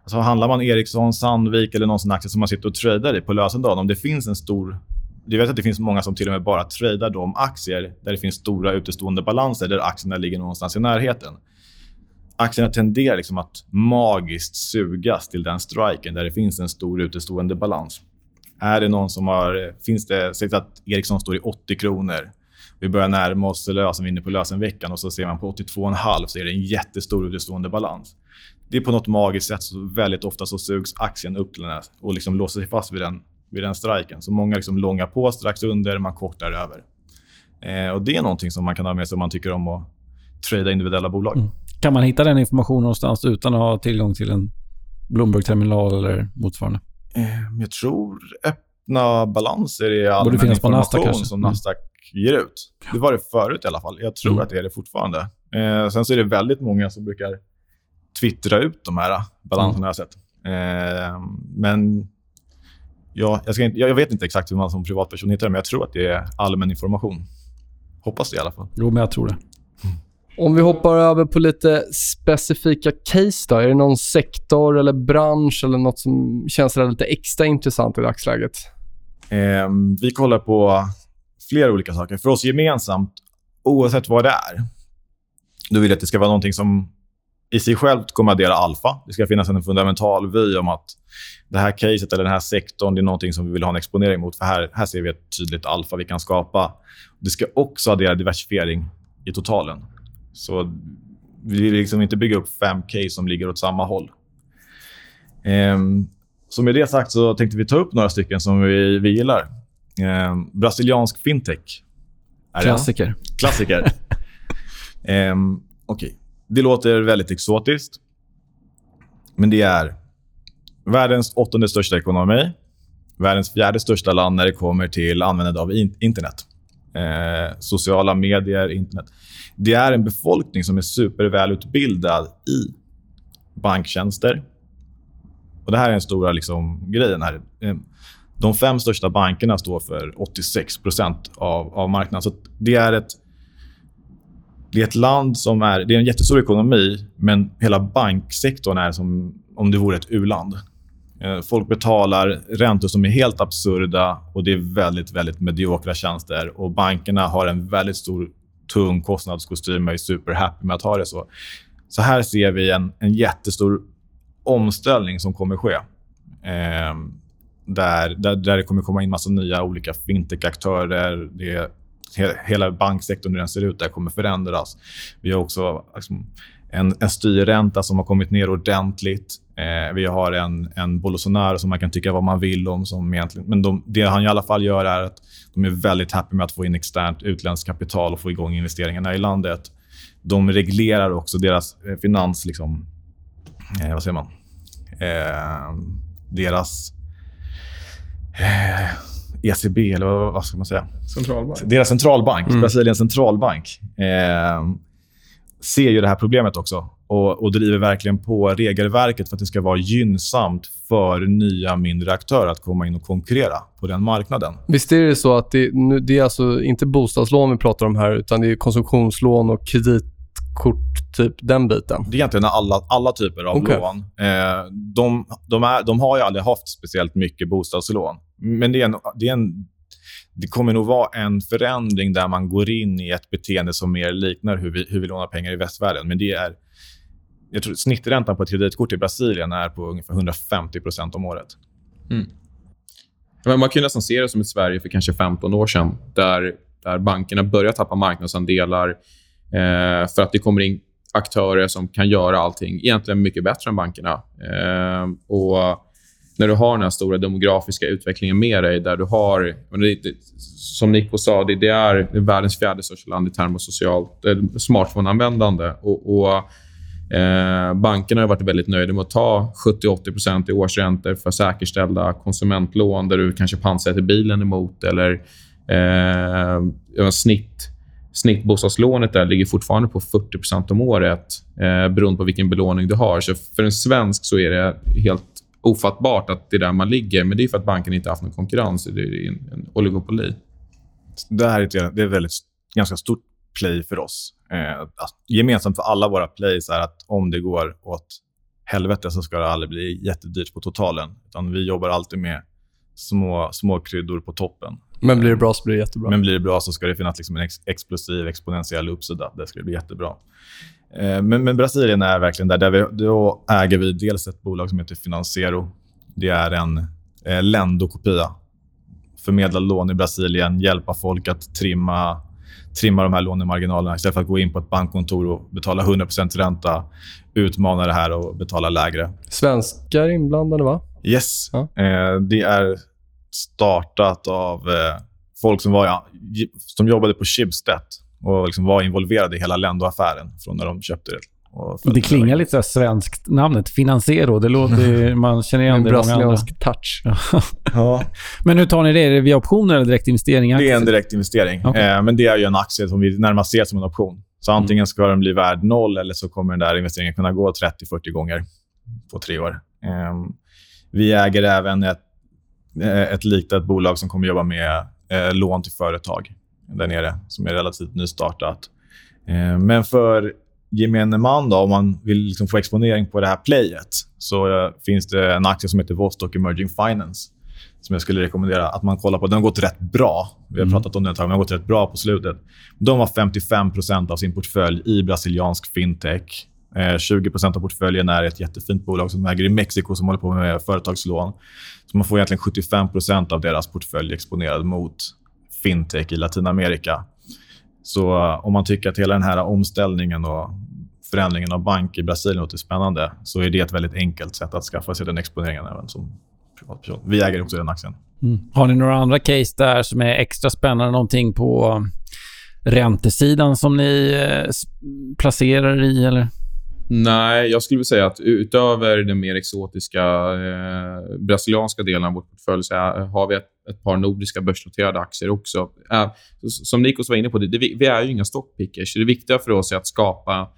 Alltså handlar man Ericsson, Sandvik eller någon sån aktie som man sitter och tradar i på lösendagen, om det finns en stor... Du vet att det finns många som till och med bara tradar de aktier där det finns stora utestående balanser, där aktierna ligger någonstans i närheten. Aktierna tenderar liksom att magiskt sugas till den striken där det finns en stor utestående balans. Är det någon som har... Finns det... Säg att Ericsson står i 80 kronor vi börjar närma oss lösen, vi är inne på lösenveckan och så ser man på 82,5 så är det en jättestor utestående balans. Det är på något magiskt sätt så väldigt ofta så sugs aktien upp till den här och liksom låser sig fast vid den, vid den striken. Så många liksom långar på strax under, man kortar över. Eh, och Det är någonting som man kan ha med sig om man tycker om att trada individuella bolag. Mm. Kan man hitta den informationen någonstans utan att ha tillgång till en Bloomberg-terminal eller motsvarande? Eh, jag tror öppna balanser är allmän information som mm. Nasdaq ger ut. Det var det förut i alla fall. Jag tror mm. att det är det fortfarande. Eh, sen så är det väldigt många som brukar twittra ut de här balanserna mm. jag har sett. Eh, men ja, jag, inte, jag, vet inte exakt hur man som privatperson hittar det, men jag tror att det är allmän information. Hoppas det i alla fall. Jo, men jag tror det. Om vi hoppar över på lite specifika case då. Är det någon sektor eller bransch eller nåt som känns lite extra intressant i dagsläget? Eh, vi kollar på flera olika saker. För oss gemensamt, oavsett vad det är, då vill jag att det ska vara någonting som i sig självt kommer att addera alfa. Det ska finnas en fundamental vy om att det här caset eller den här sektorn det är någonting som vi vill ha en exponering mot. För här, här ser vi ett tydligt alfa vi kan skapa. Det ska också addera diversifiering i totalen. Så vi vill liksom inte bygga upp fem case som ligger åt samma håll. Um, så med det sagt så tänkte vi ta upp några stycken som vi, vi gillar. Eh, brasiliansk fintech. Klassiker. Klassiker. eh, Okej. Okay. Det låter väldigt exotiskt. Men det är världens åttonde största ekonomi. Världens fjärde största land när det kommer till användande av internet. Eh, sociala medier, internet. Det är en befolkning som är supervälutbildad i banktjänster. Och Det här är den stora liksom, grejen. här. Eh, de fem största bankerna står för 86 av, av marknaden. Så det är ett det är ett land som är... Det är en jättestor ekonomi, men hela banksektorn är som om det vore ett u-land. Eh, folk betalar räntor som är helt absurda och det är väldigt, väldigt mediokra tjänster. Och Bankerna har en väldigt stor, tung kostnadskostym och är superhappy med att ha det så. Så här ser vi en, en jättestor omställning som kommer ske. Eh, där, där, där det kommer komma in massa nya olika fintech-aktörer hela banksektorn, hur den ser ut, där kommer förändras. Vi har också liksom, en, en styrränta som har kommit ner ordentligt. Eh, vi har en, en Bolsonaro som man kan tycka vad man vill om. Som egentligen, men de, det han i alla fall gör är att de är väldigt happy med att få in externt utländskt kapital och få igång investeringarna i landet. De reglerar också deras eh, finans... Liksom, eh, vad säger man? Eh, deras Eh, ECB, eller vad, vad ska man säga? Centralbank. Deras centralbank, Mm. Brasiliens centralbank, eh, ser ju det här problemet också och, och driver verkligen på regelverket för att det ska vara gynnsamt för nya mindre aktörer att komma in och konkurrera på den marknaden. Visst är det så att det, nu, det är alltså inte bostadslån vi pratar om här, utan det är konsumtionslån och kreditkort, typ den biten? Det är egentligen alla, alla typer av Okej. lån. Eh, de, de, är, de har ju aldrig haft speciellt mycket bostadslån. Men det, är en, det, är en, det kommer nog vara en förändring där man går in i ett beteende som mer liknar hur vi, hur vi lånar pengar i västvärlden. Men det är... Jag tror snitträntan på ett kreditkort i Brasilien är på ungefär 150% om året. Mm. Men man kan ju nästan se det som i Sverige för kanske 15 år sedan, där, där bankerna börjar tappa marknadsandelar eh, för att det kommer in aktörer som kan göra allting egentligen mycket bättre än bankerna. Eh, och när du har den här stora demografiska utvecklingen med dig, där du har... som Nico sa, det, det är världens fjärde största land i termer av socialt, eh, smartphone-användande. Och, och, eh, bankerna har varit väldigt nöjda med att ta 70-80 i årsräntor för säkerställda konsumentlån där du kanske pantsätter bilen emot. Eller eh, snitt, Snittbostadslånet där ligger fortfarande på 40% om året eh, beroende på vilken belåning du har. Så för en svensk så är det helt ofattbart att det är där man ligger. Men det är för att banken inte har haft någon konkurrens. Det är en, en oligopoli. Det här är ett, det är ett väldigt, ganska stort play för oss. Eh, att gemensamt för alla våra plays är att om det går åt helvete så ska det aldrig bli jättedyrt på totalen. Utan vi jobbar alltid med små, små kryddor på toppen. Men blir det bra så blir det jättebra. Men blir det bra så ska det finnas liksom en ex explosiv, exponentiell uppsida. Det ska bli jättebra. Eh, men, men Brasilien är verkligen där. där vi, då äger vi dels ett bolag som heter Financiero. Det är en eh, Lendo-kopia. Förmedla lån i Brasilien, hjälpa folk att trimma, trimma de här lånemarginalerna istället för att gå in på ett bankkontor och betala 100% ränta, utmana det här och betala lägre. Svenskar inblandade, va? Yes. Ja. Eh, det är startat av eh, folk som, var, ja, som jobbade på Schibsted och liksom var involverade i hela Lendo-affären från när de köpte det. Det klingar lite så här svenskt, namnet. Financiero. Det låter, man känner igen En det i många andra. touch. Ja, Men hur tar ni det? Är det via optioner eller direktinvestering? det är en aktier? direkt investering. Okej. Eh, men det är ju en aktie som vi närmast ser som en option. Så antingen ska den bli värd noll eller så kommer den där investeringen kunna gå 30-40 gånger på tre år. Eh, vi äger även ett, eh, ett litet bolag som kommer jobba med eh, lån till företag där nere, som är relativt nystartat. Eh, men för gemene man, då, om man vill liksom få exponering på det här playet, så eh, finns det en aktie som heter Vostok Emerging Finance som jag skulle rekommendera att man kollar på. Den har gått rätt bra. Vi har pratat om den ett tag, men den har gått rätt bra på slutet. De har 55% av sin portfölj i brasiliansk fintech. Eh, 20% av portföljen är ett jättefint bolag som äger i Mexiko som håller på med företagslån. Så man får egentligen 75% av deras portfölj exponerad mot fintech i Latinamerika. Så eh, om man tycker att hela den här omställningen och förändringen av bank i Brasilien låter spännande så är det ett väldigt enkelt sätt att skaffa sig den exponeringen även som privatperson. Vi äger också den aktien. Mm. Har ni några andra case där som är extra spännande? Någonting på räntesidan som ni eh, placerar i? Eller? Nej, jag skulle vilja säga att utöver den mer exotiska eh, brasilianska delen av vår portfölj så har vi ett, ett par nordiska börsnoterade aktier också. Eh, som Nikos var inne på, det, det, vi är ju inga stockpickers. Det viktiga för oss är att skapa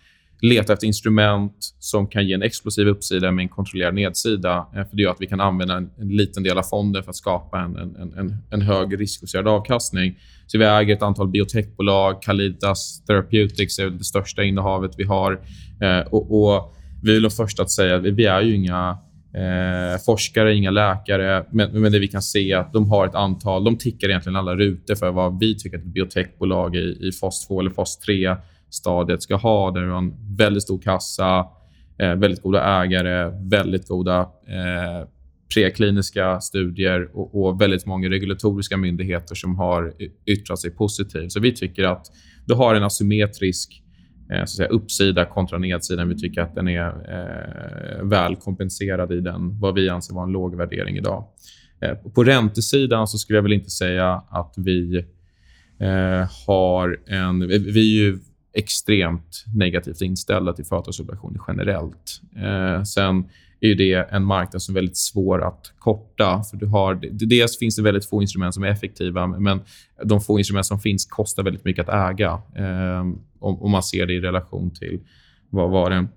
leta efter instrument som kan ge en explosiv uppsida med en kontrollerad nedsida. Eh, för Det gör att vi kan använda en, en liten del av fonden för att skapa en, en, en- en, hög riskjusterad avkastning. Så vi äger ett antal biotechbolag. Callitas Therapeutics är det största innehavet vi har. Eh, och, och Vi är de första att säga att vi, vi är ju inga eh, forskare, inga läkare. Men, men det vi kan se är att de har ett antal... De tickar egentligen alla rutor för vad vi tycker att ett biotechbolag i, i fas 2 eller fas 3 stadiet ska ha. Där du har en väldigt stor kassa, eh, väldigt goda ägare, väldigt goda eh, prekliniska studier och, och väldigt många regulatoriska myndigheter som har yttrat sig positivt. Så vi tycker att du har en asymmetrisk eh, Eh, så att säga, uppsida kontra nedsidan. Vi tycker att den är eh, väl kompenserad i den, vad vi anser vara en låg värdering idag. Eh, på räntesidan så skulle jag väl inte säga att vi eh, har en... Vi, är ju extremt negativt inställda till företagsobligationer generellt. Eh, sen är ju det en marknad som är väldigt svår att korta. För du har, dels finns det väldigt få instrument som är effektiva, men de få instrument som finns kostar väldigt mycket att äga. Ehm, om, om, man ser det i relation till vad, vad den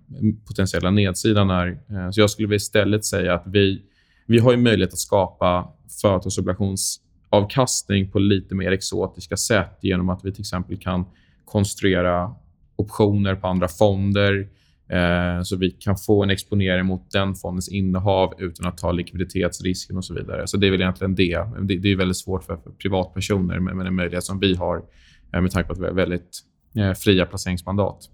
potentiella nedsidan är. Eh, så jag skulle istället säga att vi, vi har möjlighet att skapa företagsobligationsavkastning på lite mer exotiska sätt genom att vi till exempel kan konstruera optioner på andra fonder Eh, så vi kan få en exponering mot den fondens innehav utan att ta likviditetsrisken och så vidare. Så Det är väl egentligen det. Det, det är väldigt svårt för, privatpersoner men en möjlighet som vi har eh, med tanke på att vi har väldigt fria placeringsmandat.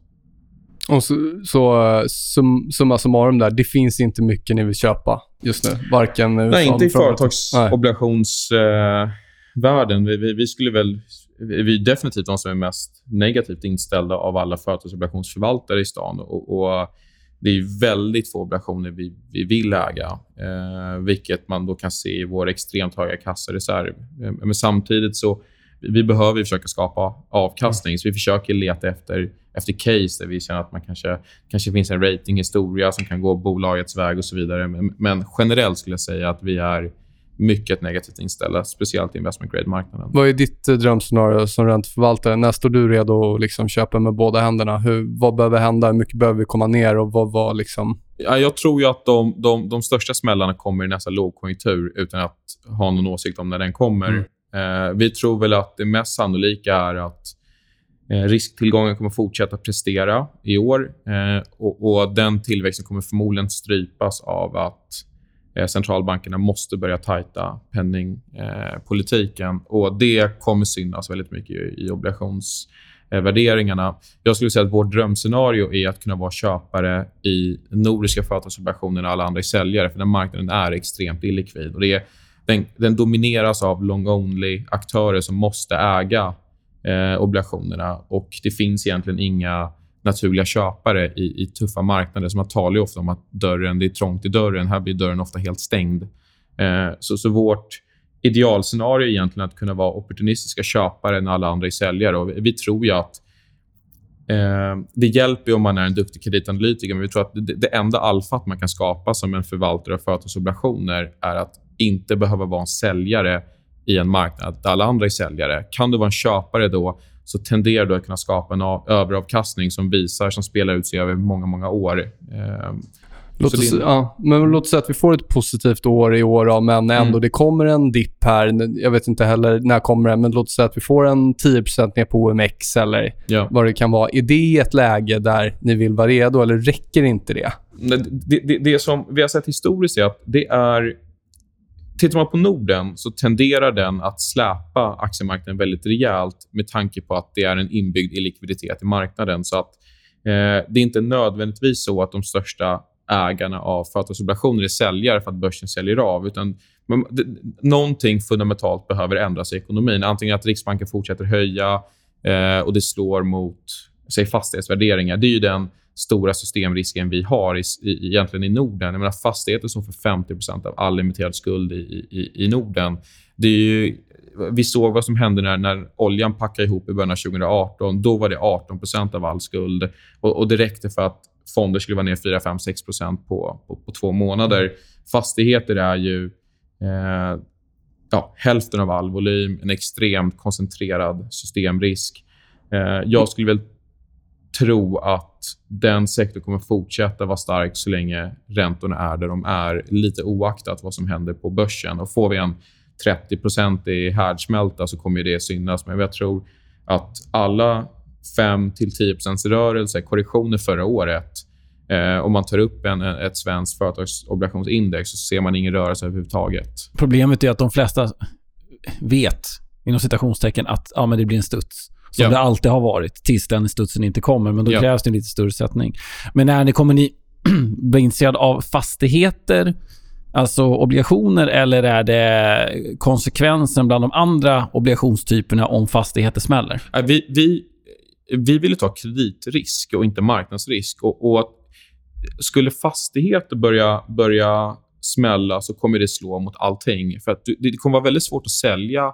Och så, så sum, summa summarum där, det finns inte mycket ni vill köpa just nu? Varken Nej, inte i företagsobligationsvärlden. Eh, vi, vi, vi, skulle väl vi är definitivt de som är mest negativt inställda av alla företagsobligationsförvaltare i stan. Och, och det är väldigt få obligationer vi, vi vill äga, eh, vilket man då kan se i vår extremt höga kassareserv. Eh, men samtidigt så vi behöver försöka skapa avkastning, så vi försöker leta efter, efter case där vi känner att man kanske, kanske finns en ratinghistoria som kan gå bolagets väg och så vidare. Men, men generellt skulle jag säga att vi är mycket negativt inställda, speciellt i investment grade-marknaden. Vad är ditt eh, drömscenario som ränteförvaltare? När står du redo att liksom köpa med båda händerna? Hur, vad behöver hända? Hur mycket behöver vi komma ner? Och vad, vad liksom... ja, jag tror ju att de, de, de största smällarna kommer i nästa lågkonjunktur utan att ha någon åsikt om när den kommer. Mm. Eh, vi tror väl att det mest sannolika är att eh, risktillgången kommer fortsätta prestera i år. Eh, och, och Den tillväxten kommer förmodligen strypas av att Eh, centralbankerna måste börja tajta penningpolitiken. Eh, och Det kommer synas väldigt mycket i, obligationsvärderingarna. Jag skulle säga att vårt drömscenario är att kunna vara köpare i nordiska företagsobligationer när alla andra är säljare. För den marknaden är extremt illikvid. Och det är, den, den domineras av long-only-aktörer som måste äga eh, obligationerna. och Det finns egentligen inga naturliga köpare i, i tuffa marknader. Så man talar ofta om att dörren, det är trångt i dörren. Här blir dörren ofta helt stängd. Eh, så, så vårt idealscenario är egentligen att kunna vara opportunistiska köpare när alla andra är säljare. Och vi, vi tror ju att eh, det hjälper om man är en duktig kreditanalytiker, men vi tror att det, det enda alfat man kan skapa som en förvaltare av företagsobligationer är att inte behöva vara en säljare i en marknad där alla andra är säljare. Kan du vara en köpare då så tenderar du att kunna skapa en överavkastning som visar, som spelar ut sig över många, många år. Eh, Låt oss, din... ja, men låt oss säga att vi får ett positivt år i år, då, men ändå mm. det kommer en dipp här. Jag vet inte heller när kommer den, men låt oss säga att vi får en 10 ner på OMX eller ja. vad det kan vara. Är det ett läge där ni vill vara redo eller räcker inte det? Det, det, det som vi har sett historiskt är att det är Tittar man på Norden så tenderar den att släpa aktiemarknaden väldigt rejält med tanke på att det är en inbyggd illikviditet i marknaden. Så att, eh, det är inte nödvändigtvis så att de största ägarna av företagsobligationer är säljare för att börsen säljer av. utan man, det, Någonting fundamentalt behöver ändras i ekonomin. Antingen att Riksbanken fortsätter höja eh, och det slår mot säg, fastighetsvärderingar. Det är ju den stora systemrisken vi har i, i, egentligen i Norden. Jag menar, fastigheter som för 50% av all emitterad skuld i, i, i Norden. Det är ju, vi såg vad som hände när, när oljan packade ihop i början av 2018. Då var det 18% av all skuld. Och, och Det räckte för att fonder skulle vara ner 4, 5, 6 på, på, på två månader. Fastigheter är ju eh, ja, hälften av all volym, en extremt koncentrerad systemrisk. Eh, jag skulle väl tro att den sektorn kommer fortsätta vara stark så länge räntorna är där de är, lite oaktat vad som händer på börsen. Och får vi en 30% i härdsmälta så kommer det synas. Men jag tror att alla 5-10 rörelse, korrektioner förra året eh, om man tar upp en, ett svenskt företagsobligationsindex så ser man ingen rörelse överhuvudtaget. Problemet är att de flesta vet, inom citationstecken, att ja, men det blir en studs. Som ja. det alltid har varit, tills den studsen inte kommer. Men då ja. krävs det en lite större sättning. Men när ni kommer ni bli intresserade av fastigheter, alltså obligationer, eller är det konsekvensen bland de andra obligationstyperna om fastigheter smäller? Vi, vi, vi vill ta kreditrisk och inte marknadsrisk. Och, och skulle fastigheter börja, börja smälla så kommer det slå mot allting. För att det kommer vara väldigt svårt att sälja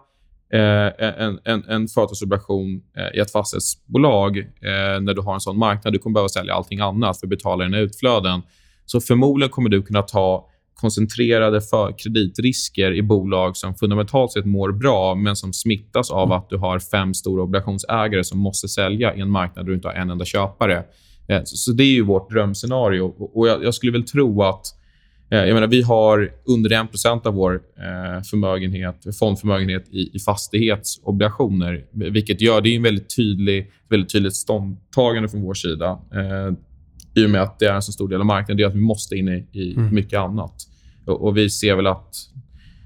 Eh, en, en, en företagsobligation eh, i ett fastighetsbolag eh, när du har en sån marknad. Du kommer behöva sälja allting annat för att betala dina utflöden. Så förmodligen kommer du kunna ta koncentrerade för kreditrisker i bolag som fundamentalt sett mår bra men som smittas av att du har fem stora obligationsägare som måste sälja i en marknad där du inte har en enda köpare. Eh, så det är ju vårt drömscenario. Och jag skulle väl tro att eh, jag menar, vi har under 1 av vår eh, förmögenhet, fondförmögenhet i, i fastighetsobligationer. Vilket gör, det är en väldigt, tydlig, väldigt tydligt ståndtagande från vår sida. Eh, I och med att det är en så stor del av marknaden. Det gör att vi måste in i, i mm. mycket annat. Och, och, vi ser väl att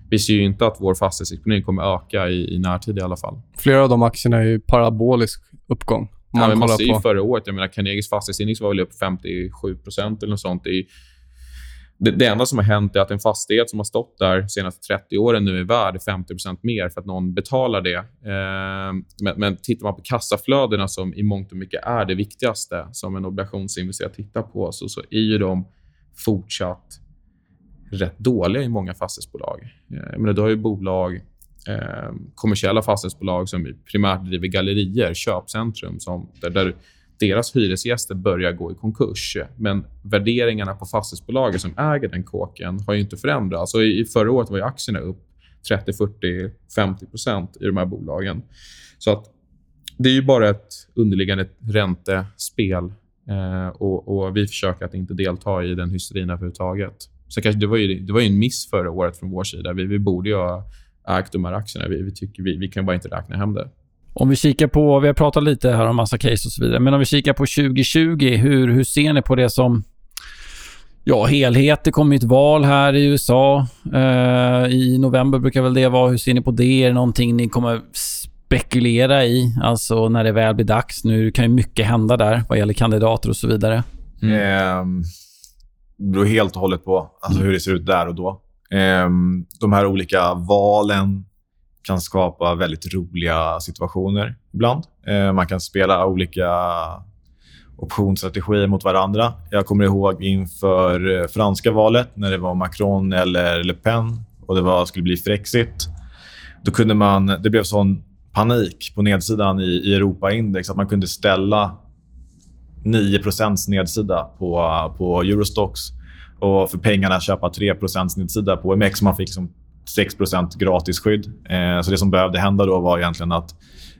vi ser ju inte att vår fastighetsexponering kommer öka i, i närtid i alla fall. Flera av de aktierna är ju parabolisk uppgång. Man ja, man ser ju förra året. Jag menar, Carnegies fastighetsindex var väl upp 57% eller något sånt. I, det, det, enda som har hänt är att en fastighet som har stått där de senaste 30 åren nu är värd 50% mer för att någon betalar det. Eh, men, men tittar man på kassaflödena, som i mångt och mycket är det viktigaste som en obligationsinvesterare tittar på, så, så är ju de fortsatt rätt dåliga i många fastighetsbolag. Eh, men du har ju bolag, eh, kommersiella fastighetsbolag som primärt driver gallerier, köpcentrum, som, där, där deras hyresgäster börjar gå i konkurs. Men värderingarna på fastighetsbolaget som äger den kåken har ju inte förändrats. Och i, förra året var ju aktierna upp 30, 40, 50 procent i de här bolagen. Så att det är ju bara ett underliggande räntespel eh, och, och, vi försöker att inte delta i den hysterin överhuvudtaget. Så kanske, det, var ju, det var ju en miss förra året från vår sida. Vi, vi borde ju ha ägt de här aktierna. Vi, vi, tycker, vi, vi kan bara inte räkna hem det. Om vi kikar på, vi har pratat lite här om massa case och så vidare, men om vi kikar på 2020, hur, hur ser ni på det som Ja, helhet. Det kommer ett val här i USA. Eh, I november brukar väl det vara. Hur ser ni på det? Är det någonting ni kommer spekulera i? Alltså när det väl blir dags. Nu kan ju mycket hända där vad gäller kandidater och så vidare. Mm. Eh, det beror helt och hållet på alltså, hur det ser ut där och då. Eh, de här olika valen kan skapa väldigt roliga situationer ibland. Eh, man kan spela olika optionsstrategier mot varandra. Jag kommer ihåg inför eh, franska valet när det var Macron eller Le Pen och det var, skulle bli Frexit. Då kunde man, det blev sån panik på nedsidan i, i Europaindex att man kunde ställa 9% nedsida på, på Eurostox och för pengarna köpa 3% nedsida på OMX. Man fick liksom 6 gratis skydd. Eh, så det som behövde hända då var egentligen att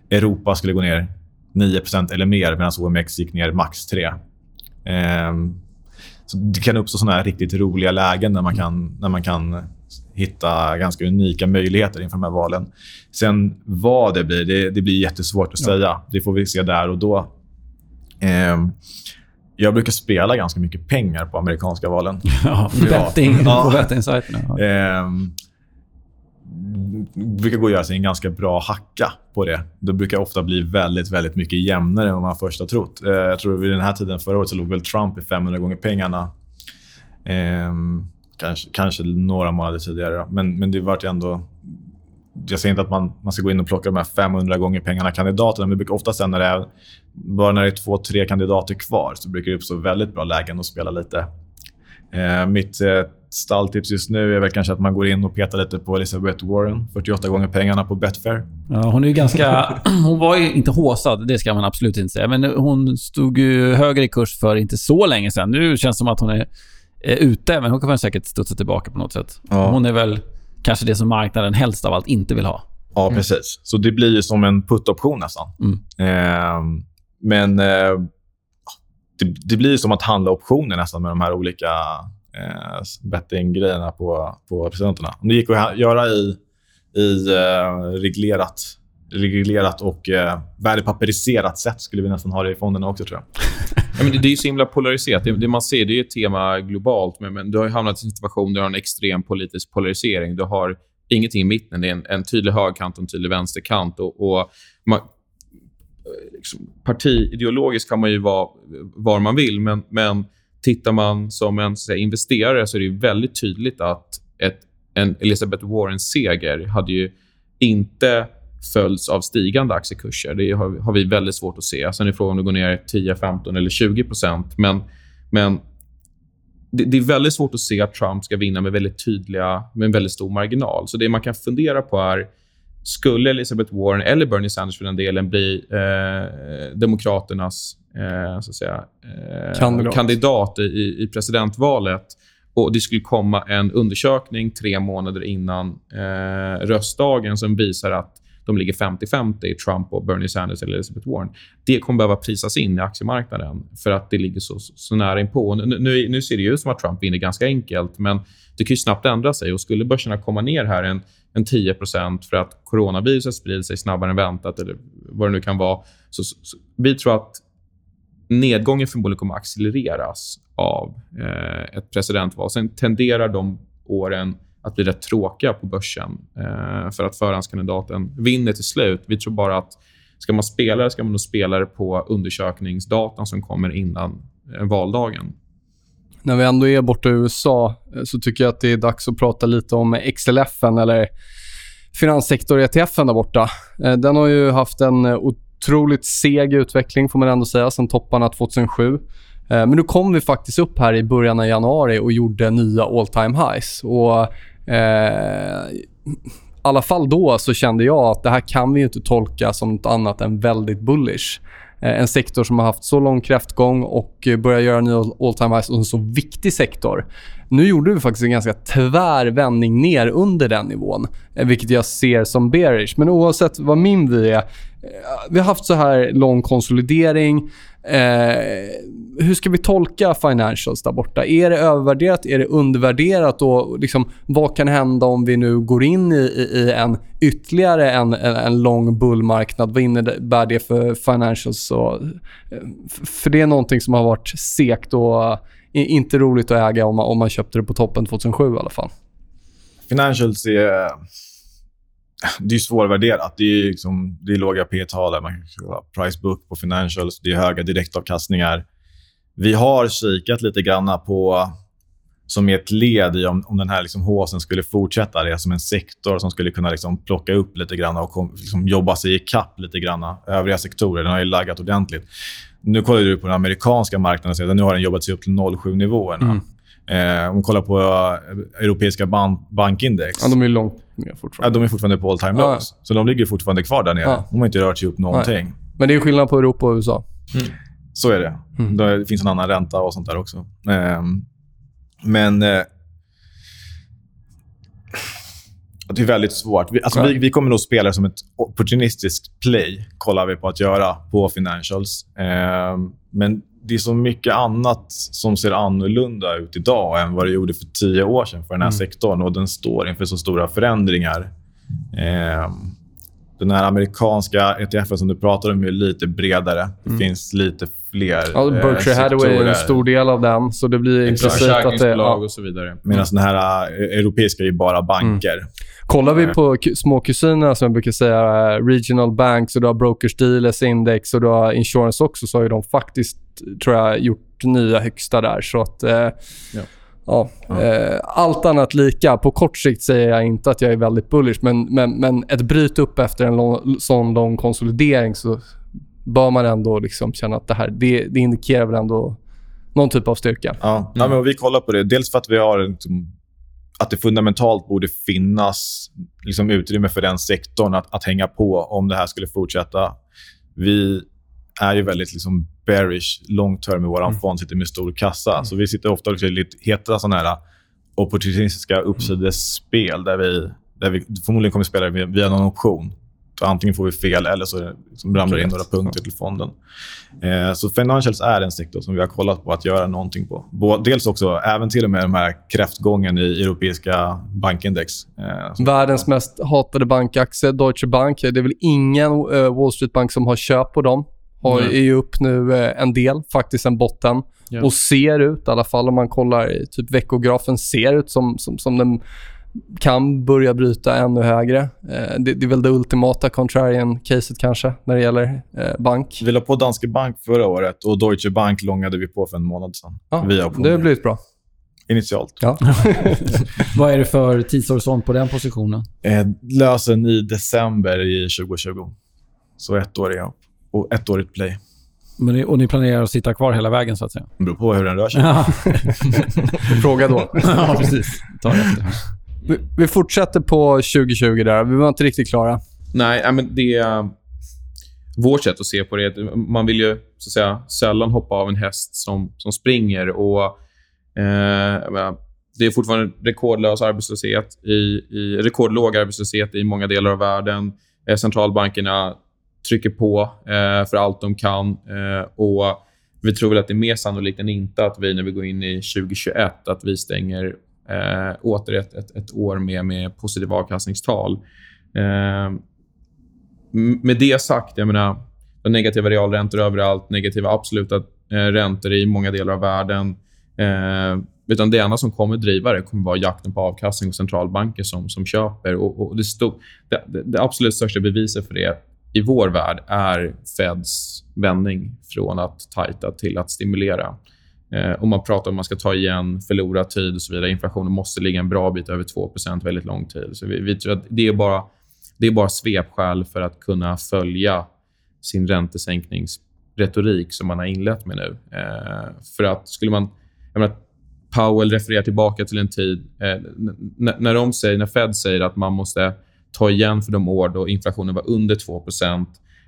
Europa skulle gå ner 9% eller mer medan OMX gick ner max 3 eh, så Det kan uppstå såna här riktigt roliga lägen när man kan, när man kan hitta ganska unika möjligheter inför de här valen. Sen vad det blir, det, det blir jättesvårt att säga. Ja. Det får vi se där och då. Eh, jag brukar spela ganska mycket pengar på amerikanska valen. Ja, betting ja. på bettingsajterna. Ja. Eh, brukar gå att göra sig en ganska bra hacka på det. Det brukar ofta bli väldigt, väldigt mycket jämnare än vad man först har trott. Eh, jag tror vid den här tiden förra året så låg väl Trump i 500 gånger pengarna. Eh, kanske, kanske några månader tidigare. Men, men det vart ändå... Jag säger inte att man, man ska gå in och plocka de här 500 gånger pengarna kandidaterna, men det brukar ofta sen när det är, bara när det är två, tre kandidater kvar så brukar det uppstå väldigt bra lägen att spela lite. Eh, mitt eh, stalltips just nu är väl kanske att man går in och petar lite på Elizabeth Warren. 48 gånger pengarna på Betfair. Ja, hon är ju ganska... Hon var ju inte håsad, det ska man absolut inte säga. Men hon stod ju högre i kurs för inte så länge sedan. Nu känns det som att hon är, är ute, men hon kommer säkert studsa tillbaka på något sätt. Ja. Hon är väl kanske det som marknaden helst av allt inte vill ha. Ja, mm. precis. Så det blir ju som en put-option nästan. Mm. Eh, men eh, det, det, blir som att handla optioner nästan med de här olika eh, bettinggrejerna på, på presidenterna. Om det gick att göra i, i eh, reglerat, reglerat och eh, värdepapperiserat sätt skulle vi nästan ha det i fonderna också, tror jag. ja, men det, det är så himla polariserat. Det, det, man ser det är ett tema globalt, men, men du har hamnat i en situation där du har en extrem politisk polarisering. Du har ingenting i mitten. Det är en, en tydlig högerkant och en tydlig vänsterkant. Och, och man, liksom, partiideologiskt kan man ju vara var man vill, men, men tittar man som en säga, investerare så är det väldigt tydligt att ett, en Elizabeth Warren-seger hade ju inte följts av stigande aktiekurser. Det har, har, vi väldigt svårt att se. Sen är frågan om det går ner 10, 15 eller 20 Men, men det, det, är väldigt svårt att se att Trump ska vinna med väldigt tydliga, med en väldigt stor marginal. Så det man kan fundera på är skulle Elizabeth Warren eller Bernie Sanders för den delen bli eh, Demokraternas eh, så att säga, eh, Kandidat. kandidat i, i presidentvalet och det skulle komma en undersökning tre månader innan eh, röstdagen som visar att de ligger 50-50, Trump och Bernie Sanders eller Elizabeth Warren. Det kommer behöva prisas in i aktiemarknaden för att det ligger så, så nära inpå. Nu, nu, nu ser det ut som att Trump vinner ganska enkelt, men det kan ju snabbt ändra sig. Och Skulle börserna komma ner här en, en 10% för att coronaviruset sprider sig snabbare än väntat eller vad det nu kan vara. Så, så, så vi tror att nedgången förmodligen kommer att accelereras av eh, ett presidentval. Sen tenderar de åren att bli rätt tråkiga på börsen eh, för att förhandskandidaten vinner till slut. Vi tror bara att ska man spela det ska man nog spela det på undersökningsdatan som kommer innan eh, valdagen. När vi ändå är borta i USA eh, så tycker jag att det är dags att prata lite om XLF eller finanssektor-ETFen där borta. Eh, Den har ju haft en eh, otroligt seg utveckling får man ändå säga sen topparna 2007. Eh, men nu kom vi faktiskt upp här i början av januari och gjorde nya all time highs. Och, eh, I alla fall då så kände jag att det här kan vi ju inte tolka som något annat än väldigt bullish. Eh, en sektor som har haft så lång kräftgång och börjar göra nya all time highs och en så viktig sektor. Nu gjorde vi faktiskt en ganska tvär vändning ner under den nivån, eh, vilket jag ser som bearish. Men oavsett vad min vy är, eh, vi har haft så här lång konsolidering. Eh, hur ska vi tolka financials där borta? Är det övervärderat? Är det undervärderat? Och liksom, vad kan hända om vi nu går in i, i, i en ytterligare en, en, en lång bullmarknad? Vad innebär det för financials? Och, eh, för det är någonting som har varit segt och eh, inte roligt att äga om man, om man köpte det på toppen 2007 i alla fall. Financials är... Det är svårvärderat. Det är, liksom, det är låga P-tal. Man kan kolla price book på financials. Det är höga direktavkastningar. Vi har kikat lite grann på som ett led i om, om den här liksom håsen skulle fortsätta. Det är som en sektor som skulle kunna liksom plocka upp lite grann och kom, liksom jobba sig ikapp lite grann. Övriga sektorer den har ju laggat ordentligt. Nu kollar du på den amerikanska marknaden. Så nu har den jobbat sig upp till 0,7-nivåerna. Eh, om vi kollar på eh, europeiska ban- bankindex. Ja, de är ju långt ner Ja, fortfarande. de är fortfarande på all time Ja. lows. Så de ligger fortfarande kvar där nere. Ja. De har inte rört sig upp någonting. Men det är skillnad på Europa och USA. Så är det. Mm. Det finns en annan ränta och sånt där också. Ehm, men... Eh, det är väldigt svårt. Vi, alltså, Ja. vi, vi kommer nog spela som ett opportunistiskt play, kollar vi på att göra på financials. Ehm, men det är så mycket annat som ser annorlunda ut idag än vad det gjorde för tio år sedan för den här Mm. sektorn. Och Den står inför så stora förändringar. Ehm, den här amerikanska ETFen som du pratar om är lite bredare. Det finns lite fler Ja, Berkshire eh, Hathaway är en stor del av den, så det blir implicit att det... Ja. och så vidare. Medan den här eh, europeiska är ju bara banker. Kollar vi Nej. på ku- småkusinerna som jag brukar säga, eh, regional banks och du har brokers dealers index och du har insurance också, så har ju de faktiskt, tror jag, gjort nya högsta där. Så att... Eh, ja. Ja. Eh, allt annat lika. På kort sikt säger jag inte att jag är väldigt bullish, men, men, men ett bryt upp efter en lång, sån lång konsolidering så bör man ändå liksom känna att det här, det, det indikerar väl ändå någon typ av styrka. Ja. Ja, men vi kollar på det. Dels för att vi har liksom, att det fundamentalt borde finnas liksom, utrymme för den sektorn att, att hänga på om det här skulle fortsätta. Vi är ju väldigt liksom, bearish long term i vår Mm. fond, sitter med stor kassa. Så vi sitter ofta och lite heta såna här opportunistiska uppsidesspel där vi, där vi förmodligen kommer spela via någon option. Antingen får vi fel eller så liksom ramlar det in några punkter till fonden. Eh, så financials är en sektor som vi har kollat på att göra någonting på. Dels också, även till och med de här kräftgången i europeiska bankindex. Eh, Världens mest hatade bankaktie, Deutsche Bank. Det är väl ingen eh, Wall Street-bank som har köp på dem. Har, Nej. är ju upp nu eh, en del, faktiskt en botten. Ja. Och ser ut, i alla fall om man kollar i typ veckografen, ser ut som, som, som den kan börja bryta ännu högre. Eh, det, det är väl det ultimata contrarian-caset kanske, när det gäller eh, bank. Vi la på Danske Bank förra året och Deutsche Bank långade vi på för en månad sedan. Ja, det har blivit bra. Initialt. Ja. Vad är det för tidshorisont på den positionen? Eh, lösen i december i 2020. Så ett år är jag. Och ett årigt play. Men ni, och ni planerar att sitta kvar hela vägen, så att säga? Det beror på hur den rör sig. Fråga då. ja precis. Ta det efter vi, vi fortsätter på 2020 där. Vi var inte riktigt klara. Nej, men det... Eh, vårt sätt att se på det är att man vill ju så att säga, sällan hoppa av en häst som, som springer. Och, eh, det är fortfarande rekordlös arbetslöshet, i, i, rekordlåg arbetslöshet i många delar av världen. Eh, centralbankerna trycker på eh, för allt de kan. Eh, och Vi tror väl att det är mer sannolikt än inte att vi när vi går in i 2021 att vi stänger eh, åter ett, ett, ett, år med, med positiva avkastningstal. Eh, med det sagt, jag menar, de negativa realräntor överallt, negativa absoluta eh, räntor i många delar av världen. Eh, utan det enda som kommer driva det kommer vara jakten på avkastning och centralbanker som, som köper. Och, och det, stod, det, det, det, absolut största beviset för det i vår värld är Feds vändning från att tajta till att stimulera. Eh, och man pratar om att man ska ta igen förlorad tid och så vidare. Inflationen måste ligga en bra bit över 2% väldigt lång tid. Så vi, vi tror att det är bara, det är bara svepskäl för att kunna följa sin räntesänkningsretorik som man har inlett med nu. Eh, för att skulle man... Jag menar, Powell refererar tillbaka till en tid eh, när, de säger, när Fed säger att man måste ta igen för de år då inflationen var under 2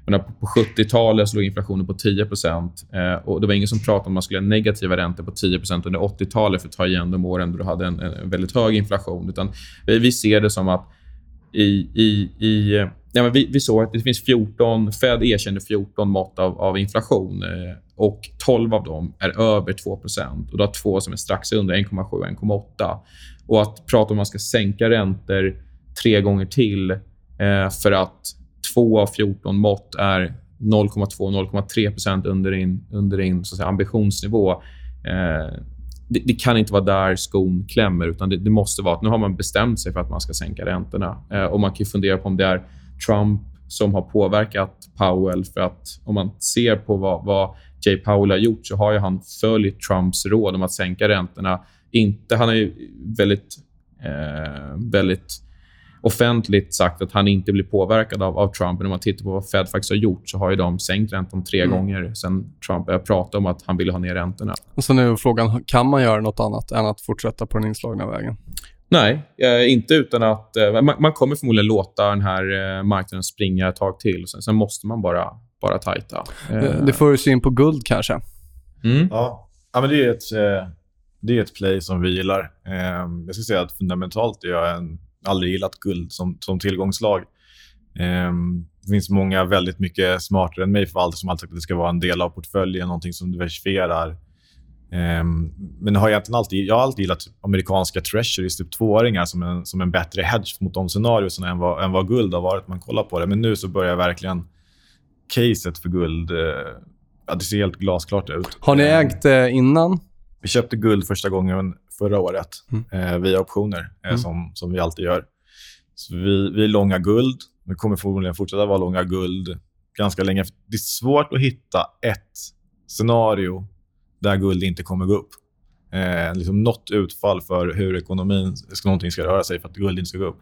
på 70-talet låg inflationen på 10 eh, och Det var ingen som pratade om att man skulle ha negativa räntor på 10% under 80-talet för att ta igen de åren då du hade en, en väldigt hög inflation. Utan vi, vi ser det som att i, i, i ja, men vi, vi såg att det finns 14, Fed erkänner 14 mått av, av inflation eh, och 12 av dem är över 2% och Du har två som är strax under 1,7 och 1,8. Och att prata om att man ska sänka räntor tre gånger till eh, för att 2 av 14 mått är 0,2-0,3 under din, under din så säga, ambitionsnivå. Eh, det, det, kan inte vara där skon klämmer. utan det, det, måste vara att Nu har man bestämt sig för att man ska sänka räntorna. Eh, och Man kan fundera på om det är Trump som har påverkat Powell. för att Om man ser på vad, vad Jay Powell har gjort så har ju han följt Trumps råd om att sänka räntorna. Inte, han är ju väldigt, eh, väldigt offentligt sagt att han inte blir påverkad av, av Trump. Men om man tittar på vad Fed faktiskt har gjort så har ju de sänkt räntan tre mm. gånger sen Trump började prata om att han ville ha ner räntorna. Och sen är frågan, kan man göra nåt annat än att fortsätta på den inslagna vägen? Nej, eh, inte utan att... Eh, man, kommer förmodligen låta den här eh, marknaden springa ett tag till. Sen, sen måste man bara, bara tajta. Det får oss in på guld kanske. Mm. Ja. ja, men det är ett... Det är ett play som vi gillar. jag ska säga att fundamentalt är jag en aldrig gillat guld som, som tillgångslag. Um, det finns många väldigt mycket smartare än mig förvaltare som alltid sagt att det ska vara en del av portföljen, någonting som diversifierar. Um, men har egentligen alltid, jag har alltid gillat amerikanska treasuries, typ tvååringar, som en, som en bättre hedge mot de scenarierna än vad, än vad guld har varit. Man kollar på det. Men nu så börjar verkligen caset för guld... Uh, ja, det ser helt glasklart ut. Har ni ägt det innan? Vi köpte guld första gången förra året mm. eh, via optioner, eh, mm. som, som vi alltid gör. Så vi, vi är långa guld. Vi kommer förmodligen fortsätta vara långa guld ganska länge. Det är svårt att hitta ett scenario där guld inte kommer gå upp. Eh, liksom något utfall för hur ekonomin ska, någonting ska röra sig för att guld inte ska gå upp.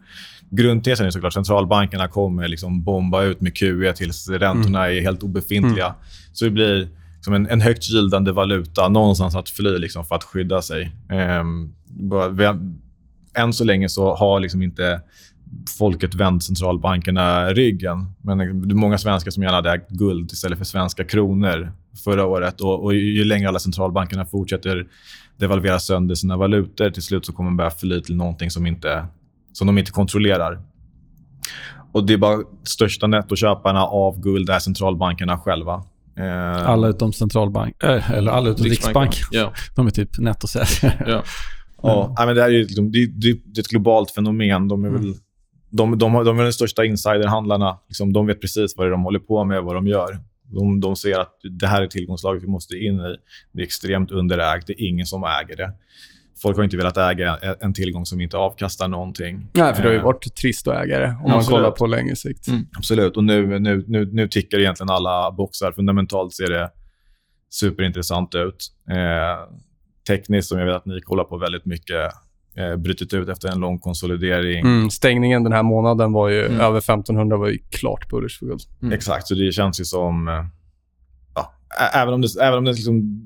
Grundtesen är såklart centralbankerna kommer liksom bomba ut med QE tills räntorna mm. är helt obefintliga. Mm. Så det blir som en, en högt gildande valuta någonstans att fly liksom, för att skydda sig. Eh, än så länge så har liksom inte folket vänt centralbankerna ryggen. Men det är många svenskar som gärna hade ägt guld istället för svenska kronor förra året. Och, och ju längre alla centralbankerna fortsätter devalvera sönder sina valutor, till slut så kommer de börja fly till någonting som, inte, som de inte kontrollerar. Och Det är bara största nettoköparna av guld är centralbankerna själva. Eh, alla utom centralbank, äh, eller alla utom Riksbank. Ja. De är typ nettosäljare. Ja. Ja, men det här är, liksom, det, det, det är ett globalt fenomen. De är väl, mm. de, de, de, är de största insiderhandlarna. Liksom, de vet precis vad de håller på med och vad de gör. De, de ser att det här är tillgångslaget vi måste in i. Det är extremt underägt. Det är ingen som äger det folk har inte velat äga en tillgång som inte avkastar någonting. Nej, för det har ju eh, varit trist att äga det om ja, man kollar på längre sikt. Mm. Absolut. Och nu, nu, nu, nu tickar egentligen alla boxar. Fundamentalt ser det superintressant ut. Eh, tekniskt, som jag vet att ni kollar på väldigt mycket, eh, brutit ut efter en lång konsolidering. Mm, stängningen den här månaden var ju mm. över 1500 var ju klart bullish för guld. Mm. Exakt, så det känns ju som... Eh, ja, även om det, även om det liksom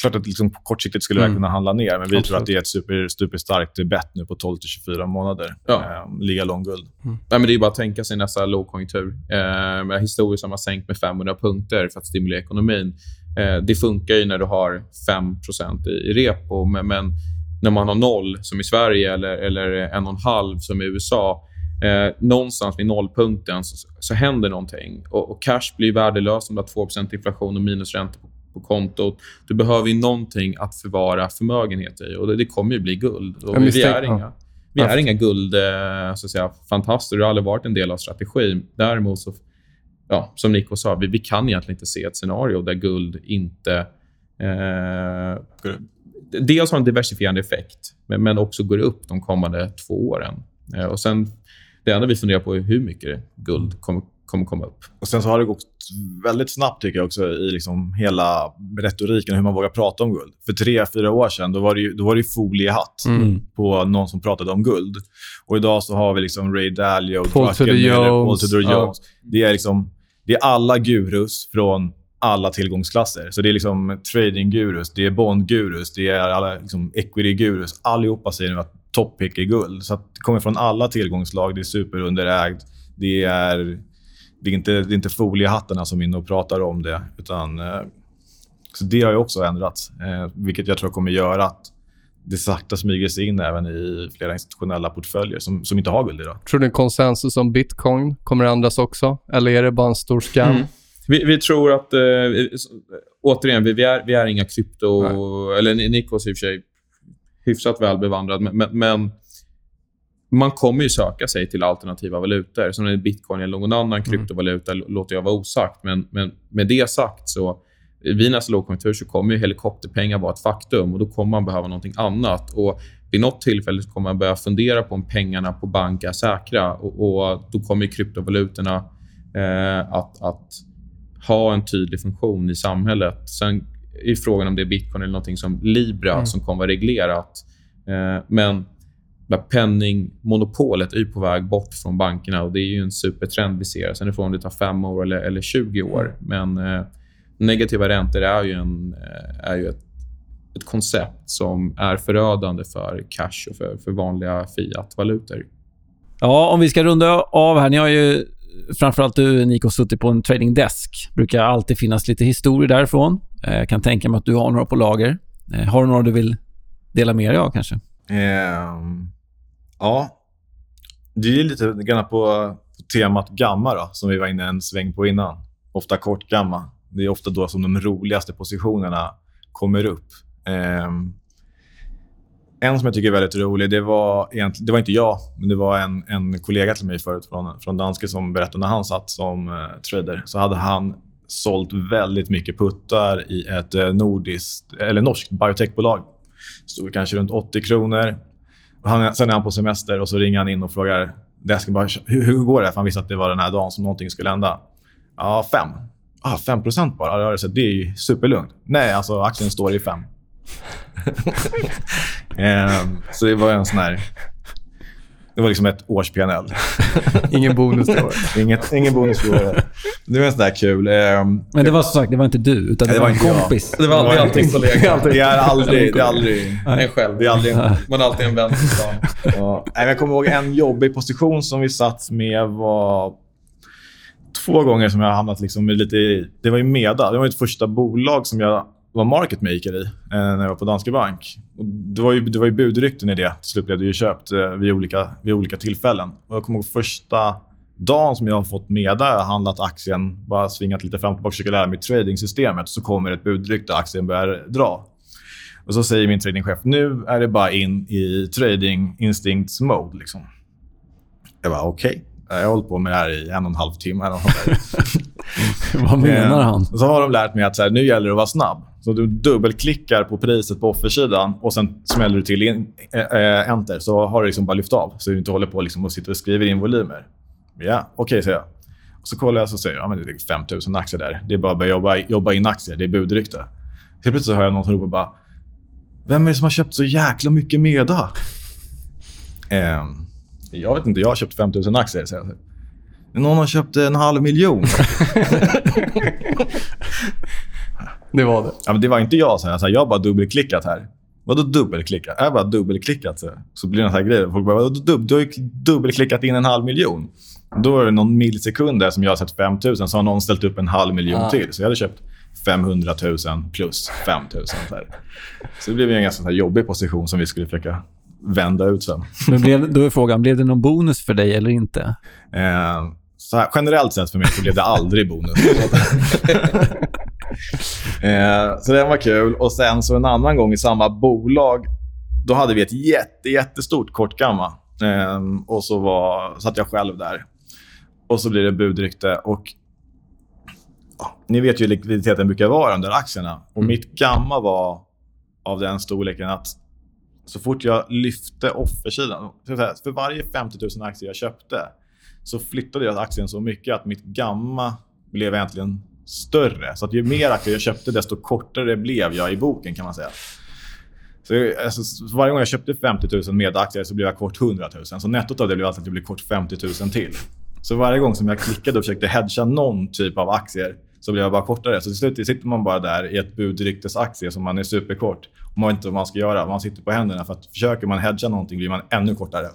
klart att liksom kortsiktigt skulle mm. det kunna handla ner, men vi Absolut. tror att det är ett super, superstarkt bett nu på 12-24 månader. Ja. Eh, ligga lång guld. Mm. Nej, men det är bara att tänka sig nästa lågkonjunktur. Eh, historiskt har man sänkt med 500 punkter för att stimulera ekonomin. Eh, det funkar ju när du har 5 i, i repo, men, men, när man har noll, som i Sverige, eller, eller en och en halv som i USA, eh, någonstans vid nollpunkten så, så händer någonting. Och, och cash blir värdelöst om du har 2 inflation och minusränta på, på kontot. Du behöver ju någonting att förvara förmögenhet i och det, kommer ju bli guld. Vi är inga, vi är inga guld, eh, så att säga, fantaster. Det har aldrig varit en del av strategin. Däremot så ja, som Nico sa, vi, vi kan egentligen inte se ett scenario där guld inte... Eh, dels har en diversifierande effekt, men, men också går upp de kommande två åren. Eh, och sen, det enda vi funderar på är hur mycket guld kommer, kommer komma upp. Och Sen så har det gått väldigt snabbt tycker jag också i liksom hela retoriken, hur man vågar prata om guld. För tre, fyra år sedan då var det ju, då var det foliehatt mm. på någon som pratade om guld. Och Idag så har vi liksom Ray Dalio, Paul Tudor Jones. Jones. Det är liksom det är alla gurus från alla tillgångsklasser. Så Det är liksom trading-gurus, det är bond-gurus, det är alla liksom equity-gurus. Allihopa säger nu att toppick är guld. Så Det kommer från alla tillgångslag. Det är superunderägd. Det är, det är, inte, det är inte foliehattarna som är inne och pratar om det. Utan, eh, så Det har ju också ändrats, eh, vilket jag tror kommer göra att det sakta smyger sig in även i flera institutionella portföljer som, som inte har guld idag. Tror du konsensus om bitcoin kommer att ändras också? Eller är det bara en stor skam? Mm. Vi, vi, tror att... Eh, återigen, vi, vi, är, vi är inga krypto... Nej. Eller Nikos i och för sig hyfsat väl bevandrad, men, men, man kommer ju söka sig till alternativa valutor. Som är bitcoin eller någon annan mm. kryptovaluta låter jag vara osagt. Men, men med det sagt så vid nästa lågkonjunktur så kommer helikopterpengar vara ett faktum och då kommer man behöva någonting annat. Och vid något tillfälle kommer man börja fundera på om pengarna på bank är säkra och, och då kommer kryptovalutorna eh, att, att ha en tydlig funktion i samhället. Sen är frågan om det är bitcoin eller någonting som Libra mm. som kommer vara reglerat. Eh, men penningmonopolet är på väg bort från bankerna och det är ju en supertrend vi ser. Sen är frågan om det tar fem år eller, eller 20 år. Men eh, negativa räntor är ju, en, eh, är ju ett, ett koncept som är förödande för cash och för, för vanliga fiat-valutor. Ja, om vi ska runda av här. Ni har ju framförallt du, Nico, suttit på en trading desk. brukar alltid finnas lite historier därifrån. Jag eh, kan tänka mig att du har några på lager. Eh, har du några du vill dela med dig av kanske? Um, ja. Det är lite grann på temat gamma då, som vi var inne en sväng på innan. Ofta kort gamma. Det är ofta då som de roligaste positionerna kommer upp. Um, en som jag tycker är väldigt rolig, det var, egentligen, det var inte jag, men det var en, en kollega till mig förut från, från Danske som berättade när han satt som eh, trader. Så hade han sålt väldigt mycket puttar i ett eh, nordiskt, eller norskt biotechbolag. Stod kanske runt 80 kronor. Han, sen är han på semester och så ringer han in och frågar desken bara, hur, hur går det? För han visste att det var den här dagen som någonting skulle hända. Ja, fem ah, 5 bara. Ja, det är ju superlugnt. Nej, alltså aktien står i 5. um, så det var en sån här... Det var liksom ett års PNL. ingen bonus då? Inget, ingen bonus då. Det var en sån där kul. Um, Men det var som sagt, det var inte du, utan det, det var en kompis. Jag. Det var aldrig alltid en kollega. Det är aldrig, det är aldrig en själv. Det är aldrig en, man har alltid en vän stan. Ja. Jag kommer ihåg en jobbig position som vi satt med var två gånger som jag har hamnat liksom lite i... Det var ju Meda. Det var mitt första bolag som jag var market maker i eh, när jag var på Danske Bank. Och det, var ju, det var ju budrykten i det. Till slut blev det ju köpt eh, vid, olika, vid olika tillfällen. Och jag kommer ihåg första dagen som jag har fått Meda. där, handlat aktien, bara svingat lite fram och tillbaka, försöker lära mig tradingsystemet. Så kommer ett budrykte där aktien börjar dra. Och så säger min tradingchef, nu är det bara in i trading instincts mode. Liksom. Jag bara, okej. Okay. Jag har hållit på med det här i en och en halv timme. Vad menar eh, han? Så har de lärt mig att så här, nu gäller det att vara snabb. Så du dubbelklickar på priset på offersidan och sen smäller du till in, äh, enter. Så har du liksom bara lyft av. Så du inte håller på liksom och sitter och skriver in volymer. Ja, okej, okay, säger jag. Och så kollar jag och säger ja, men det är 5 000 aktier där. Det är bara att börja jobba, jobba in aktier. Det är budrykte. Helt plötsligt så hör jag någon som ropar bara Vem är det som har köpt så jäkla mycket Meda? Um, jag vet inte, jag har köpt 5 000 aktier. Så jag. Någon har köpt en halv miljon. det var det. Ja, men det var inte jag. Så här. Jag har bara dubbelklickat här. Vadå dubbelklickat? Jag bara dubbelklickat. Så, så blir det en sån här grej. Folk bara, dub du har ju dubbelklickat in en halv miljon. Då är det någon millisekund där som jag har sett 5 000 så har någon ställt upp en halv miljon ah. till. Så jag hade köpt 500 000 plus 5 000. Så, här. så det blev en ganska så här, jobbig position som vi skulle försöka vända ut sen. Men blev, då är frågan, blev det någon bonus för dig eller inte? Eh, så här, generellt sett för mig så blev det aldrig bonus. eh, så den var kul. Och sen så en annan gång i samma bolag, då hade vi ett jätte, jättestort kortgamma. Eh, och så var, satt jag själv där. Och så blir det budrykte. Och ni vet ju hur likviditeten brukar vara under aktierna. Och mitt gamma var av den storleken att så fort jag lyfte offersidan, för varje 50 000 aktier jag köpte så flyttade jag aktien så mycket att mitt gamma blev egentligen större. Så att ju mer aktier jag köpte, desto kortare blev jag i boken kan man säga. Så, alltså, så varje gång jag köpte 50 000 med aktier så blev jag kort 100 000. Så nettot av det blev alltså att jag blev kort 50 000 till. Så varje gång som jag klickade och försökte hedga någon typ av aktier så blev jag bara kortare. Så till slut sitter man bara där i ett budryktesaktie som man är superkort. Och man vet inte vad man ska göra. Man sitter på händerna för att försöker man hedga någonting blir man ännu kortare.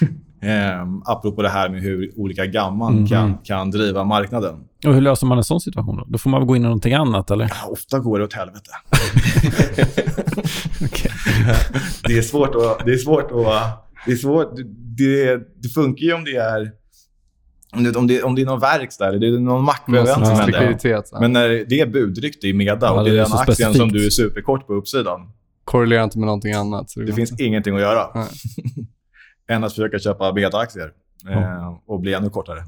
eh, apropå det här med hur olika gamman Mhm. kan, kan driva marknaden. Och hur löser man en sån situation då? Då får man väl gå in i någonting annat, eller? Ja, Ofta går det åt helvete. det är svårt att... Det är svårt att... Det, är svårt, det, det funkar ju om det är... Om det, om det, om det är någon verkstad eller det är någon makroevent som händer. Men när det är budrykte i Meda Ja, och det det är den aktien specifikt. som du är superkort på uppsidan. korrelerar inte med någonting annat. Så det, Det finns inte. ingenting att göra. Än att försöka köpa Meda-aktier eh, och bli ännu kortare.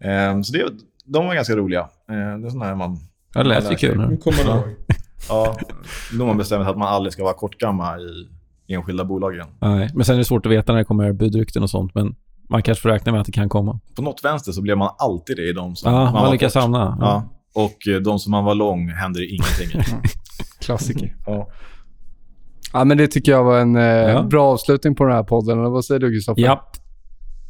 eh, så det, de var ganska roliga. Eh, det är sådana här man... Ja, det lät ju kul. nu. Kommer du ihåg? Ja, då man bestämt sig att man aldrig ska vara kortgamma i enskilda bolag igen. Nej, men sen är det svårt att veta när det kommer budrykten och sånt, men man kanske får räkna med att det kan komma. På något vänster så blev man alltid det i de som Ja, man, man var lyckas hamna. Ja. Och eh, de som man var lång händer det ingenting i. Klassiker. ja. Ja, men det tycker jag var en eh, Ja. bra avslutning på den här podden. Eller Vad säger du, Kristoffer? Japp.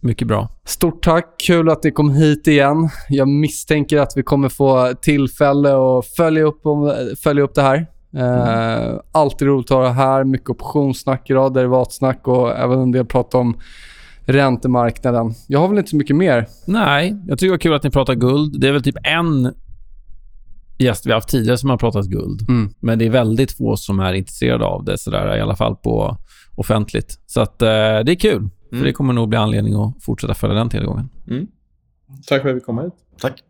Mycket bra. Stort tack. Kul att ni kom hit igen. Jag misstänker att vi kommer få tillfälle att följa upp, om, följa upp det här. Eh, alltid roligt att ha det här. Mycket optionssnack idag, derivatsnack och även en del prat om räntemarknaden. Jag har väl inte så mycket mer. Nej, jag tycker det var kul att ni pratar guld. Det är väl typ en gäst vi har haft tidigare som har pratat guld. Mm. Men det är väldigt få som är intresserade av det, sådär, i alla fall på offentligt. Så att, eh, det är kul. För det kommer nog bli anledning att fortsätta följa den tillgången. Tack för att vi kom hit. Tack.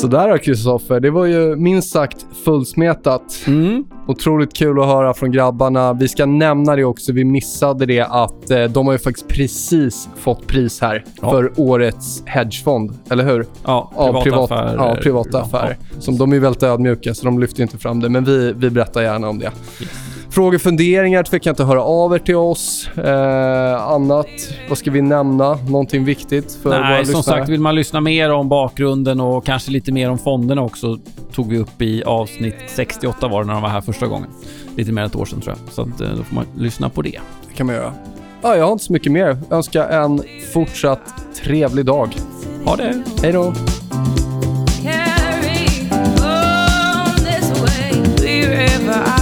Sådär då, Kristoffer. Det var ju minst sagt fullsmetat. Mm. Otroligt kul att höra från grabbarna. Vi ska nämna det också, vi missade det, att eh, de har ju faktiskt precis fått pris här Ja. för årets hedgefond, eller hur? Ja, Ja, privata privat, affärer. Ja, privata affärer. Som de är väldigt ödmjuka, så de lyfter inte fram det. Men vi, vi berättar gärna om det. Frågor, funderingar, tveka inte höra av er till oss. Eh, annat, vad ska vi nämna? Någonting viktigt för Nej, våra lyssnare? som sagt, vill man lyssna mer om bakgrunden och kanske lite mer om fonderna också, tog vi upp i avsnitt 68 var det när de var här första gången. Lite mer än ett år sedan tror jag. Så att, eh, då får man lyssna på det. Det kan man göra. Ja, jag har inte så mycket mer. Jag önskar en fortsatt trevlig dag. Ha det! Hej då! Carry on this way, wherever I